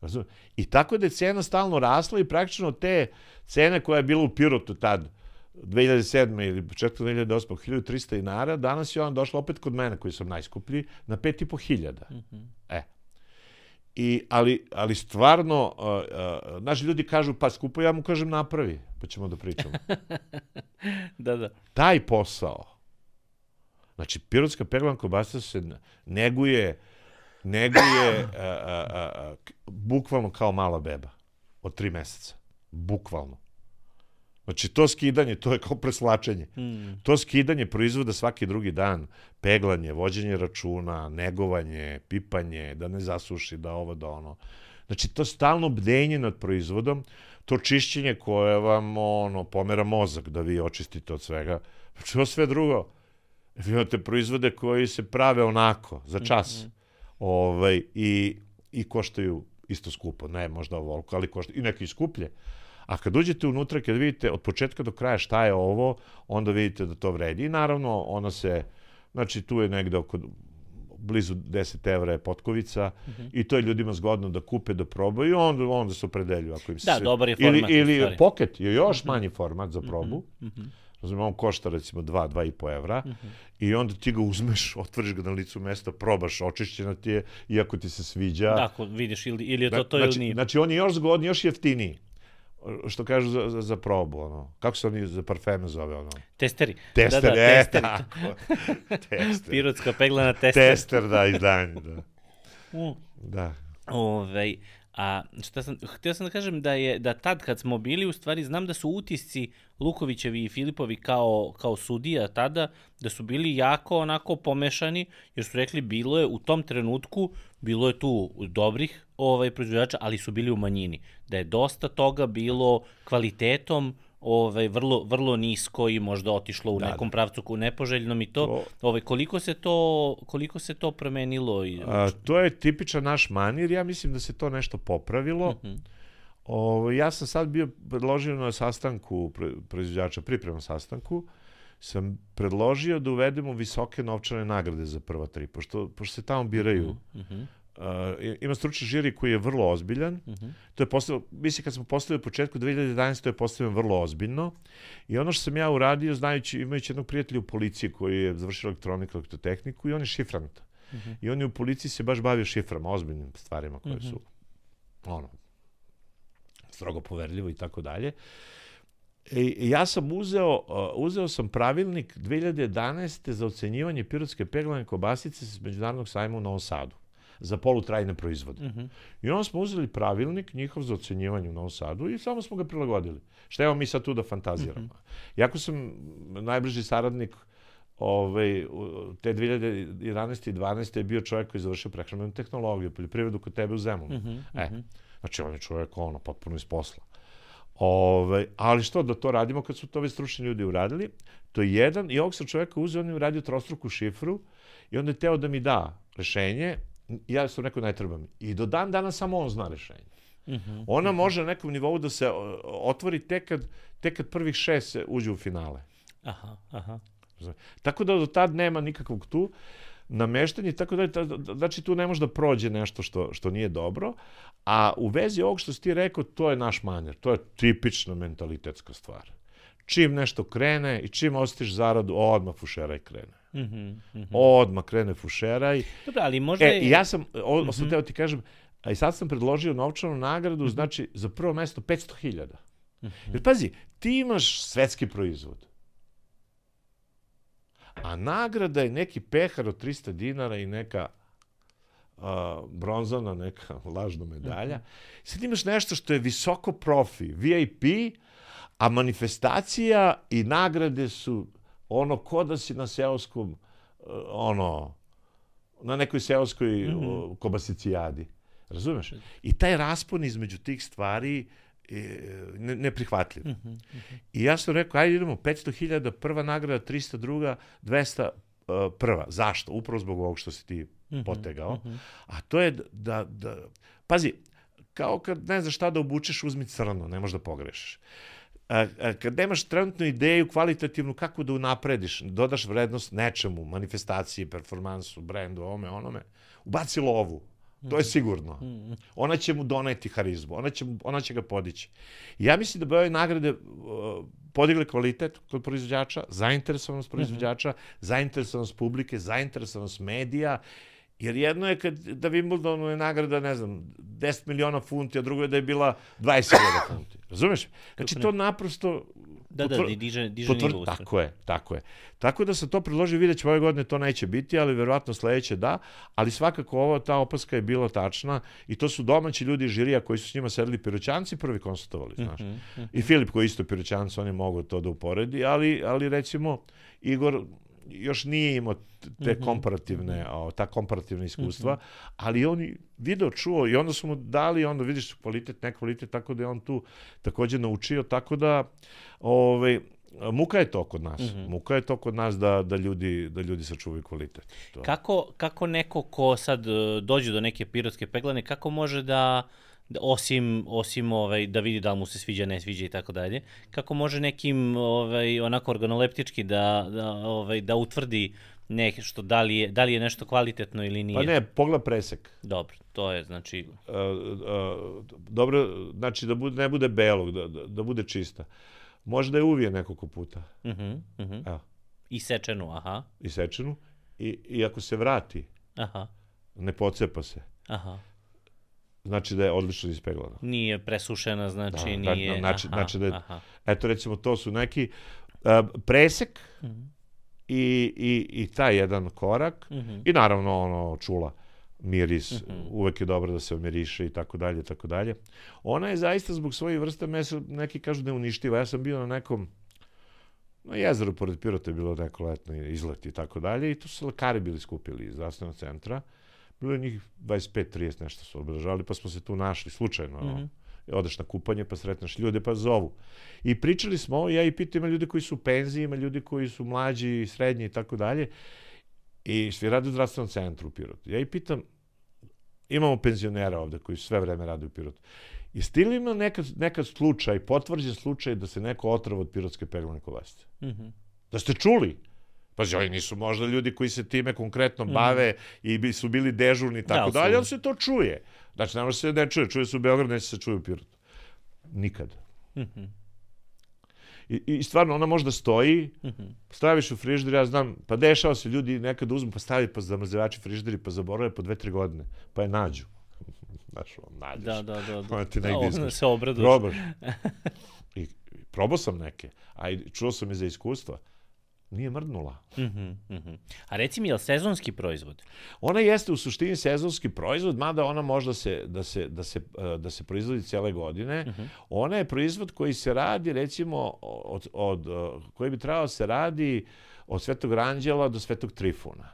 Razumem? I tako da je cena stalno rasla i praktično te cene koja je bila u Pirotu tad, 2007. ili početkom 2008. 1300 dinara, danas je ona došla opet kod mene, koji sam najskuplji, na 5500. Mm -hmm. E. I, ali, ali stvarno, uh, uh, naši ljudi kažu, pa skupo, ja mu kažem napravi, pa ćemo da pričamo. da, da. Taj posao, znači, pirotska peglan kobasa se neguje, neguje a, a, a, bukvalno kao mala beba od tri meseca. Bukvalno. Znači, to skidanje, to je kao preslačenje. Mm. To skidanje proizvoda svaki drugi dan, peglanje, vođenje računa, negovanje, pipanje, da ne zasuši, da ovo, da ono. Znači, to stalno bdenje nad proizvodom, to čišćenje koje vam ono, pomera mozak da vi očistite od svega. Znači, ovo sve drugo. Vi imate proizvode koji se prave onako, za čas. Mm -hmm. ovaj, i, I koštaju isto skupo. Ne, možda ovoliko, ali koštaju. I neki skuplje. A kad uđete unutra, kad vidite od početka do kraja šta je ovo, onda vidite da to vredi. I naravno, ono se, znači tu je negde oko blizu 10 evra je potkovica mhm. -huh. i to je ljudima zgodno da kupe, da probaju i onda, onda se opredelju. Ako im se da, dobar je format. Ili, ili pocket je još mhm. manji format za probu. Uh -huh. Uh -huh. Razumem, on košta recimo 2, 2,5 evra uh -huh. i onda ti ga uzmeš, otvoriš ga na licu mesta, probaš, očišćena ti je, iako ti se sviđa. Da, ako vidiš ili, ili je to to znači, ili nije. Znači, on je još zgodniji, još jeftiniji što kažu za, za, za probu, ono. Kako se oni za parfeme zove, ono? Testeri. Testeri, da, da, e, testeri. tako. tester. Pirotska peglana tester. Tester, da, izdanje, da. Mm. Da. Ovej, A šta sam, htio sam da kažem da je da tad kad smo bili, u stvari znam da su utisci Lukovićevi i Filipovi kao, kao sudija tada, da su bili jako onako pomešani, jer su rekli bilo je u tom trenutku, bilo je tu dobrih ovaj, proizvođača, ali su bili u manjini. Da je dosta toga bilo kvalitetom ovaj vrlo vrlo nisko i možda otišlo u da, nekom da. pravcu ku nepoželjnom i to, to ovaj koliko se to koliko se to promenilo i A, to je tipičan naš manir ja mislim da se to nešto popravilo uh mhm. -huh. Ovo, ja sam sad bio predložio na sastanku proizvođača, pripremnom sastanku, sam predložio da uvedemo visoke novčane nagrade za prva tri, pošto, pošto se tamo biraju uh -huh. Uh ima stručni žiri koji je vrlo ozbiljan. Uh mhm. -huh. To je postavio, mislim kad smo postavili u početku 2011. to je postavljeno vrlo ozbiljno. I ono što sam ja uradio, znajući, imajući jednog prijatelja u policiji koji je završio elektroniku, elektrotehniku i on je šifrant. Uh mhm. -huh. I on je u policiji se baš bavio šiframa, ozbiljnim stvarima koje uh -huh. su ono, strogo poverljivo i tako dalje. I ja sam uzeo, uh, uzeo sam pravilnik 2011. za ocenjivanje pirotske peglane kobasice s Međunarodnog sajma u Novom Sadu za polutrajne proizvode. Mm -hmm. I onda smo uzeli pravilnik njihov za ocenjivanje u Novom Sadu i samo smo ga prilagodili. Šta evo mi sad tu da fantaziramo? Mm -hmm. Jako sam najbliži saradnik ovaj, te 2011. i 12. je bio čovjek koji je završio prehrambenu tehnologiju, poljoprivredu kod tebe u Zemunu. Mm -hmm. E, znači on je čovjek ono, potpuno iz posla. Ove, ali što da to radimo kad su to već stručni ljudi uradili? To je jedan, i ovog sam čoveka uzeo, on je uradio trostruku šifru i onda je teo da mi da rešenje, ja sam rekao ne treba mi. I do dan dana samo on zna rešenje. Mm -hmm. Ona može na nekom nivou da se otvori tek kad, tek kad prvih šest se uđe u finale. Aha, aha. Tako da do tad nema nikakvog tu nameštanje, tako da, znači tu ne može da prođe nešto što, što nije dobro, a u vezi ovog što si ti rekao, to je naš manjer, to je tipična mentalitetska stvar. Čim nešto krene i čim osjetiš zaradu, odmah fušeraj krene. Mm -hmm, mm -hmm. Odmah krene fušeraj. Dobro, ali možda... E, ja sam, o, mm -hmm. teo ti kažem, a i sad sam predložio novčanu nagradu, mm -hmm. znači za prvo mesto 500.000. Mm -hmm. Jer pazi, ti imaš svetski proizvod a nagrada je neki pehar od 300 dinara i neka a, bronzana, neka lažna medalja. Sad imaš nešto što je visoko profi, VIP, a manifestacija i nagrade su ono ko da si na seoskom, ono, na nekoj seoskoj mm -hmm. kobasicijadi. Razumeš? I taj raspon između tih stvari ne, neprihvatljiv. Mm -hmm, mm -hmm. I ja sam rekao, ajde idemo, 500.000, prva nagrada, 300 druga, 200 uh, prva. Zašto? Upravo zbog ovog što si ti mm -hmm, potegao. Mm -hmm. A to je da, da, pazi, kao kad ne znaš šta da obučeš, uzmi crno, ne možeš da pogrešiš. A, a, kad nemaš trenutnu ideju kvalitativnu kako da unaprediš, dodaš vrednost nečemu, manifestaciji, performansu, brendu, ome, onome, ubaci lovu, To je sigurno. Ona će mu doneti harizmu, ona će, ona će ga podići. Ja mislim da bi ove nagrade uh, podigle kvalitet kod proizvođača, zainteresovanost proizvođača, zainteresovanost publike, zainteresovanost medija, Jer jedno je kad da Wimbledonu je nagrada, ne znam, 10 miliona funti, a drugo je da je bila 20.000 funti. Razumeš? Znači to naprosto Da, da, diže, diže potvr... nivo. Tako je, tako je. Tako da se to predloži, vidjet ćemo ove godine to neće biti, ali verovatno sledeće da, ali svakako ovo, ta opaska je bila tačna i to su domaći ljudi žirija koji su s njima sedeli piroćanci prvi konstatovali, znaš. Mm -hmm. I Filip koji isto piroćanci, on je mogao to da uporedi, ali, ali recimo Igor još nije imao te mhm. komparativne, mm -hmm. ta komparativna iskustva, mm -hmm. ali on video, čuo i onda su mu dali, onda vidiš kvalitet, ne kvalitet, tako da je on tu takođe naučio, tako da ovaj, muka je to kod nas. Mm -hmm. Muka je to kod nas da, da, ljudi, da ljudi sačuvaju kvalitet. To. Kako, kako neko ko sad e, dođe do neke pirotske peglane, kako može da Da, osim, osim ovaj, da vidi da mu se sviđa, ne sviđa i tako dalje, kako može nekim ovaj, onako organoleptički da, da, ovaj, da utvrdi nešto, da li, je, da li je nešto kvalitetno ili nije? Pa ne, pogled presek. Dobro, to je, znači... Uh, uh, dobro, znači da bude, ne bude belog, da, da, da bude čista. Možda je uvije nekoliko puta. Uh -huh, uh -huh. Evo. I sečenu, aha. I sečenu. I, I ako se vrati, aha. ne pocepa se. Aha znači da je odlično ispeglana. Nije presušena, znači da, da nije... Znači, aha, znači da je, aha. eto recimo to su neki uh, presek mm -hmm. i, i, i taj jedan korak mm -hmm. i naravno ono čula miris, mm -hmm. uvek je dobro da se omiriše i tako dalje, tako dalje. Ona je zaista zbog svoje vrste mesa, neki kažu da je uništiva. Ja sam bio na nekom na jezeru pored Pirota je bilo neko letno izlet i tako dalje i tu su lekari bili skupili iz zdravstvenog centra. Uh, Bilo je njih 25-30 nešto su obeležavali, pa smo se tu našli slučajno. Mm -hmm. Odeš na kupanje, pa sretneš ljude, pa zovu. I pričali smo, ja i pitam, ima ljudi koji su u penziji, ima ljudi koji su mlađi, srednji i tako dalje. I svi rade u zdravstvenom centru u Pirotu. Ja i pitam, imamo penzionera ovde koji sve vreme rade u Pirotu. Jeste li ima nekad, nekad slučaj, potvrđen slučaj da se neko otrava od pirotske peglane kovasti? Mm -hmm. Da ste čuli? Pa oni nisu možda ljudi koji se time konkretno mhm. bave mm. i bi, su bili dežurni i tako da, dalje, ali se to čuje. Znači, ne može se ne čuje, čuje se u Beogradu, neće se čuje u Pirotu. Nikad. Mm -hmm. I, I stvarno, ona možda stoji, mm -hmm. staviš u frižder, ja znam, pa dešava se ljudi nekad uzmu, pa stavi pa zamrzevači frižderi, pa zaborave po dve, tri godine, pa je nađu. Znaš, on nađeš. Da, da, da. da. Ona ti negdje da, se obraduš. Probaš. I, I probao sam neke, a i čuo sam i za iskustva nije mrdnula. Mm -hmm, mm -hmm. A reci mi, je li sezonski proizvod? Ona jeste u suštini sezonski proizvod, mada ona može da se, da se, da se, eh, da se proizvodi cele godine. Mm -hmm. Ona je proizvod koji se radi, recimo, od, od, eh, koji bi trebao da se radi od Svetog Ranđela do Svetog Trifuna.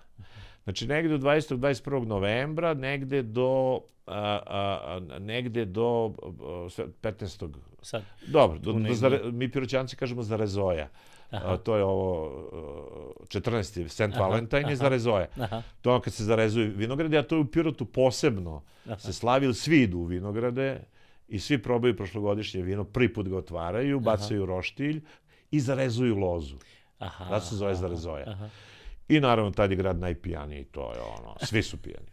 Znači, negde od 20. 21. novembra, negde do a, a, negde do a, 15. Sad. Dobro, do, do, zare, mi piroćanci kažemo za rezoja. A, to je ovo uh, 14. St. Valentine je za rezoja. Aha. To kad se zarezuju vinograde, a to je u Pirotu posebno aha. se slavi, svi idu u vinograde i svi probaju prošlogodišnje vino, prvi put ga otvaraju, bacaju aha. roštilj i zarezuju lozu. Aha, Zato se zove zarezoja. Aha. I naravno, tad je grad najpijaniji, to je ono, svi su pijani.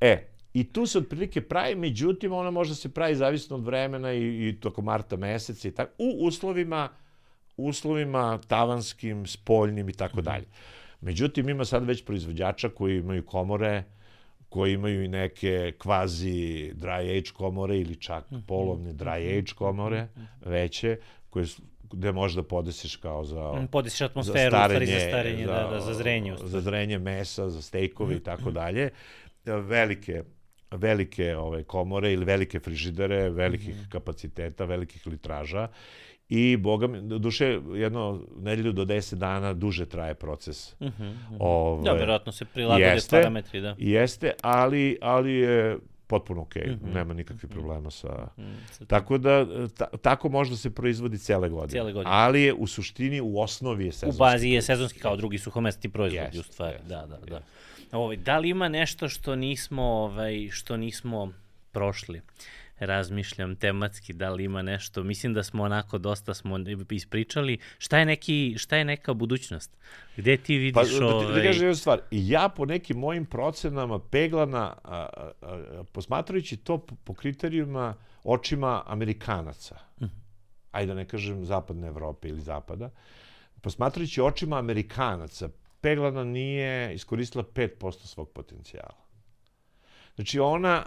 E, I tu se otprilike pravi, međutim, ona može se pravi zavisno od vremena i, i toko marta meseca i tako, u uslovima, uslovima tavanskim, spoljnim i tako mhm. dalje. Međutim, ima sad već proizvođača koji imaju komore, koji imaju i neke kvazi dry age komore ili čak mhm. polovne dry mhm. age komore, veće, koje gde možda podesiš kao za... Podesiš atmosferu, za starenje, za starenje, za, da, da, za zrenje. Za zrenje mesa, za stejkove i tako dalje. Velike velike ove komore ili velike frižidere, velikih mm -hmm. kapaciteta, velikih litraža i boga mi, duše jedno nedelju do 10 dana duže traje proces. Mm -hmm. Ove, da, verovatno se prilagode parametri, da. Jeste, ali, ali je potpuno okej, okay. mm -hmm. nema nikakvih mhm. problema sa... Mm -hmm. Tako da, ta, tako možda se proizvodi cele godine. Cele godine. Ali je u suštini, u osnovi je sezonski. U bazi je sezonski kao drugi suhomestni proizvod, yes, u stvari. Yes, da, da, yes. da. Ovaj, da li ima nešto što nismo, ovaj, što nismo prošli? Razmišljam tematski da li ima nešto. Mislim da smo onako dosta smo ispričali. Šta je, neki, šta je neka budućnost? Gde ti vidiš pa, ovaj... Da kažem jednu stvar. Ja po nekim mojim procenama peglana, a, a, a, posmatrajući to po, po kriterijuma očima Amerikanaca. -huh. ajde da ne kažem zapadne Evrope ili zapada, posmatrajući očima Amerikanaca, peglana nije iskoristila 5% svog potencijala. Znači ona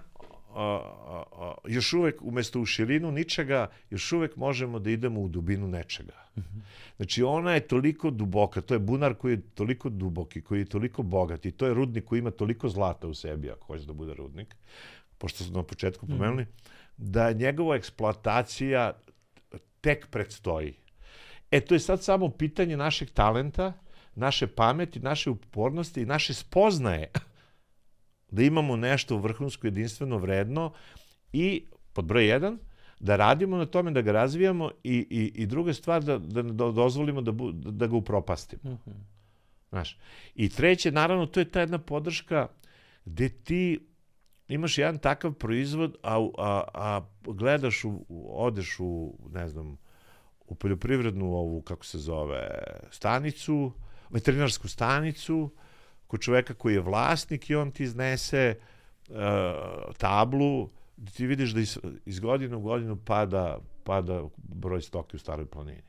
a, a, još uvek umesto u širinu ničega, još uvek možemo da idemo u dubinu nečega. Znači ona je toliko duboka, to je bunar koji je toliko duboki, koji je toliko bogat i to je rudnik koji ima toliko zlata u sebi, ako hoće da bude rudnik, pošto smo na početku mhm. pomenuli, da njegova eksploatacija tek predstoji. E, to je sad samo pitanje našeg talenta, naše pameti, naše upornosti i naše spoznaje da imamo nešto vrhunsko, jedinstveno, vredno i, pod broj jedan, da radimo na tome, da ga razvijamo i, i, i druga stvar, da, da, da dozvolimo da, bu, da ga upropastimo. Mm -hmm. Znaš. I treće, naravno, to je ta jedna podrška gde ti imaš jedan takav proizvod, a, a, a gledaš, u, odeš u, ne znam, u poljoprivrednu ovu, kako se zove, stanicu, veterinarsku stanicu, kod čoveka koji je vlasnik i on ti iznese uh, tablu gde ti vidiš da iz, iz godine u godinu pada, pada broj stoke u staroj planini.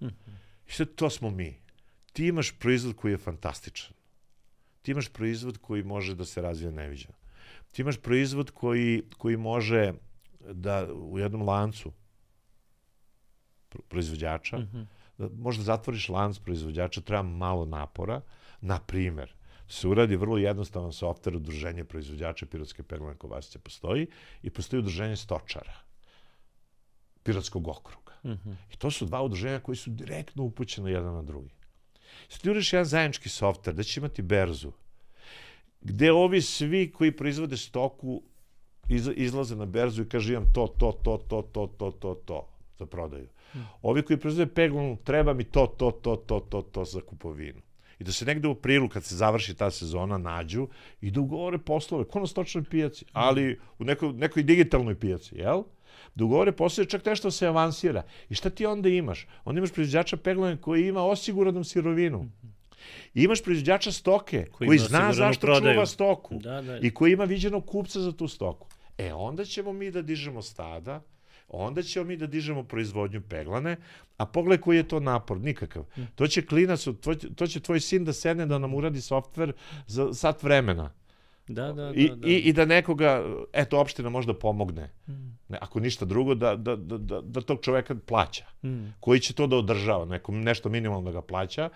Mm -hmm. I sad to smo mi. Ti imaš proizvod koji je fantastičan. Ti imaš proizvod koji može da se razvija neviđeno. Ti imaš proizvod koji, koji može da u jednom lancu proizvođača, mm -hmm. da možda zatvoriš lanac proizvođača, treba malo napora, na primer, se uradi vrlo jednostavan softver udruženje proizvođača pirotske peglane kovasice postoji i postoji udruženje stočara pirotskog okruga. Mm -hmm. I to su dva udruženja koji su direktno upućene jedan na drugi. Uriš jedan zajednički softver, da će imati berzu, gde ovi svi koji proizvode stoku izlaze na berzu i kaže imam to, to, to, to, to, to, to, to za prodaju. Mm. Ovi koji proizvode peglanu, treba mi to, to, to, to, to, to za kupovinu i da se negde u aprilu kad se završi ta sezona nađu i da ugovore poslove, ko na stočnoj pijaci, ali u nekoj, nekoj digitalnoj pijaci, jel? Da ugovore poslove, čak nešto se avansira. I šta ti onda imaš? Onda imaš proizvođača peglane koji ima osiguranom sirovinu. I imaš proizvođača stoke koji, koji zna zašto prodaju. čuva stoku da, da. i koji ima viđenog kupca za tu stoku. E, onda ćemo mi da dižemo stada, onda ćemo mi da dižemo proizvodnju peglane, a pogledaj koji je to napor, nikakav. Mm. To će klinac, to, to će tvoj sin da sedne da nam uradi softver za sat vremena. Da, da, I, da, da. I, I da nekoga, eto, opština možda pomogne. Mm. Ako ništa drugo, da, da, da, da, da tog čoveka plaća. Mm. Koji će to da održava, neko, nešto minimalno da ga plaća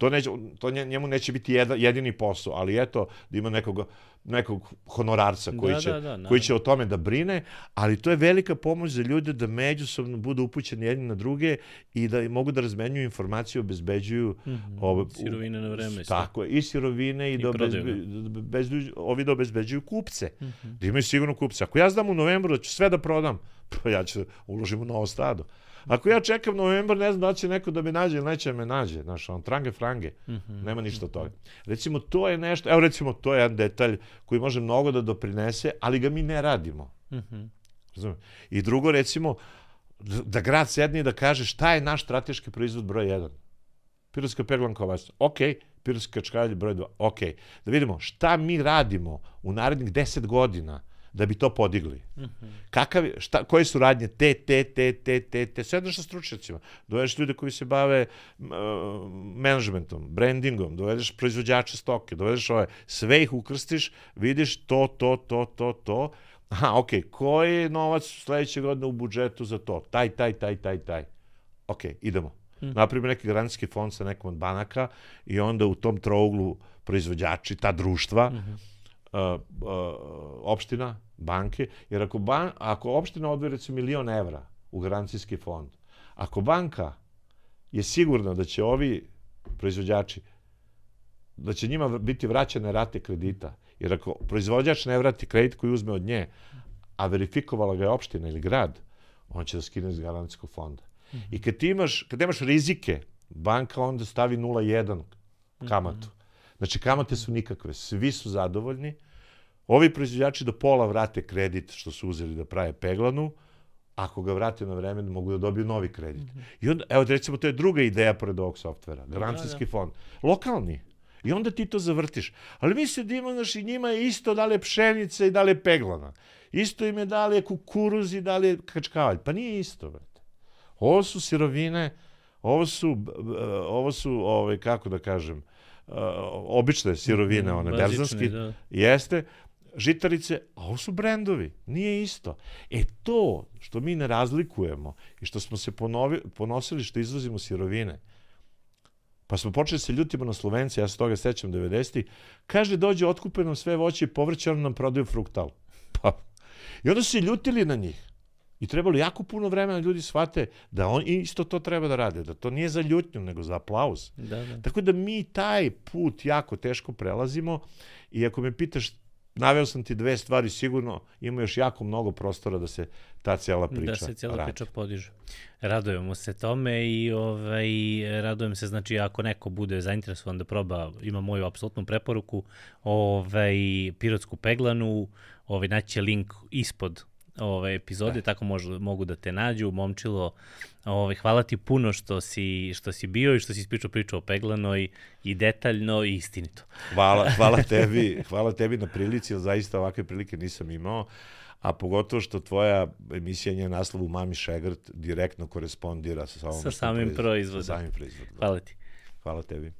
To, neće, to njemu neće biti jedan, jedini posao, ali eto, da ima nekog, nekog honorarca koji, Da, će, da, da, koji će o tome da brine, ali to je velika pomoć za ljude da međusobno budu upućeni jedni na druge i da mogu da razmenjuju informacije, obezbeđuju Mm -hmm. ove, sirovine na vreme. Tako je, i sirovine i, I da prodaju, obezbe, da obezbeđuju, ovi da obezbeđuju kupce. Mm -hmm. Da imaju sigurno kupce. Ako ja znam u novembru da ću sve da prodam, pa ja ću da uložim u novo stado. Ako ja čekam novembar, ne znam da će neko da me nađe ili neće da me nađe. Znaš, on trange frange, mm -hmm. nema ništa od toga. Recimo, to je nešto, evo recimo, to je jedan detalj koji može mnogo da doprinese, ali ga mi ne radimo. Mm -hmm. Razumem? I drugo, recimo, da grad sedne i da kaže šta je naš strateški proizvod broj 1. Pirotska peglanka ovast. Ok, pirotska čkalj broj 2. Ok. Da vidimo šta mi radimo u narednih 10 godina da bi to podigli. Mm -hmm. Kakav, šta, koje su radnje? Te, te, te, te, te, te. Sedneš sa stručnjacima. Dovedeš ljude koji se bave uh, managementom, brandingom, dovedeš proizvođače stoke, dovedeš ove, sve ih ukrstiš, vidiš to, to, to, to, to. Aha, ok, koji je novac sledeće godine u budžetu za to? Taj, taj, taj, taj, taj. Ok, idemo. Mm. Napravimo neki garancijski fond sa nekom od banaka i onda u tom trouglu proizvođači, ta društva, mm -hmm uh, uh, opština, banke, jer ako, ban, ako opština odvoje recimo milion evra u garancijski fond, ako banka je sigurna da će ovi proizvođači, da će njima biti vraćane rate kredita, jer ako proizvođač ne vrati kredit koji uzme od nje, a verifikovala ga je opština ili grad, on će da skine iz garancijskog fonda. Mm -hmm. I kad ti imaš, kad imaš rizike, banka onda stavi 0,1 kamatu. Mm -hmm. Znači, kamate su nikakve, svi su zadovoljni. Ovi proizvođači do pola vrate kredit što su uzeli da prave peglanu, ako ga vrate na vreme, mogu da dobiju novi kredit. Mm -hmm. I onda, evo, recimo, to je druga ideja pored ovog softvera, garancijski da, da. fond. Lokalni. I onda ti to zavrtiš. Ali mi se dimo, znaš, i njima je isto da li je pšenica i da li je peglana. Isto im je da li je kukuruz i da li je kačkavalj. Pa nije isto, brate. Ovo su sirovine, ovo su, ovo su, ovaj, kako da kažem, obične sirovine, one Bazične, berzanski, da. jeste, žitarice, a ovo su brendovi, nije isto. E to što mi ne razlikujemo i što smo se ponovi, ponosili što izvozimo sirovine, pa smo počeli se ljutimo na Slovence, ja se toga sećam 90. Kaže, dođe, otkupe nam sve voće i povrće, oni nam prodaju fruktal. Pa, I onda su se ljutili na njih. I trebalo jako puno vremena da ljudi shvate da on isto to treba da rade, da to nije za ljutnju, nego za aplauz. Da, da. Tako da mi taj put jako teško prelazimo i ako me pitaš naveo sam ti dve stvari, sigurno ima još jako mnogo prostora da se ta cijela priča Da se cijela radi. priča podiže. Radujemo se tome i ovaj, radujem se, znači ako neko bude zainteresovan da proba, ima moju apsolutnu preporuku, ovaj, pirotsku peglanu, ovaj, naći link ispod ove epizode, da. tako možu, mogu da te nađu. Momčilo, ove, hvala ti puno što si, što si bio i što si ispričao priču o Peglanoj i detaljno i istinito. Hvala, hvala tebi, hvala tebi na prilici, jer zaista ovakve prilike nisam imao, a pogotovo što tvoja emisija nje naslovu Mami Šegrt direktno korespondira sa, sa samim proizvodom. Sa samim proizvodom. Hvala ti. Hvala tebi.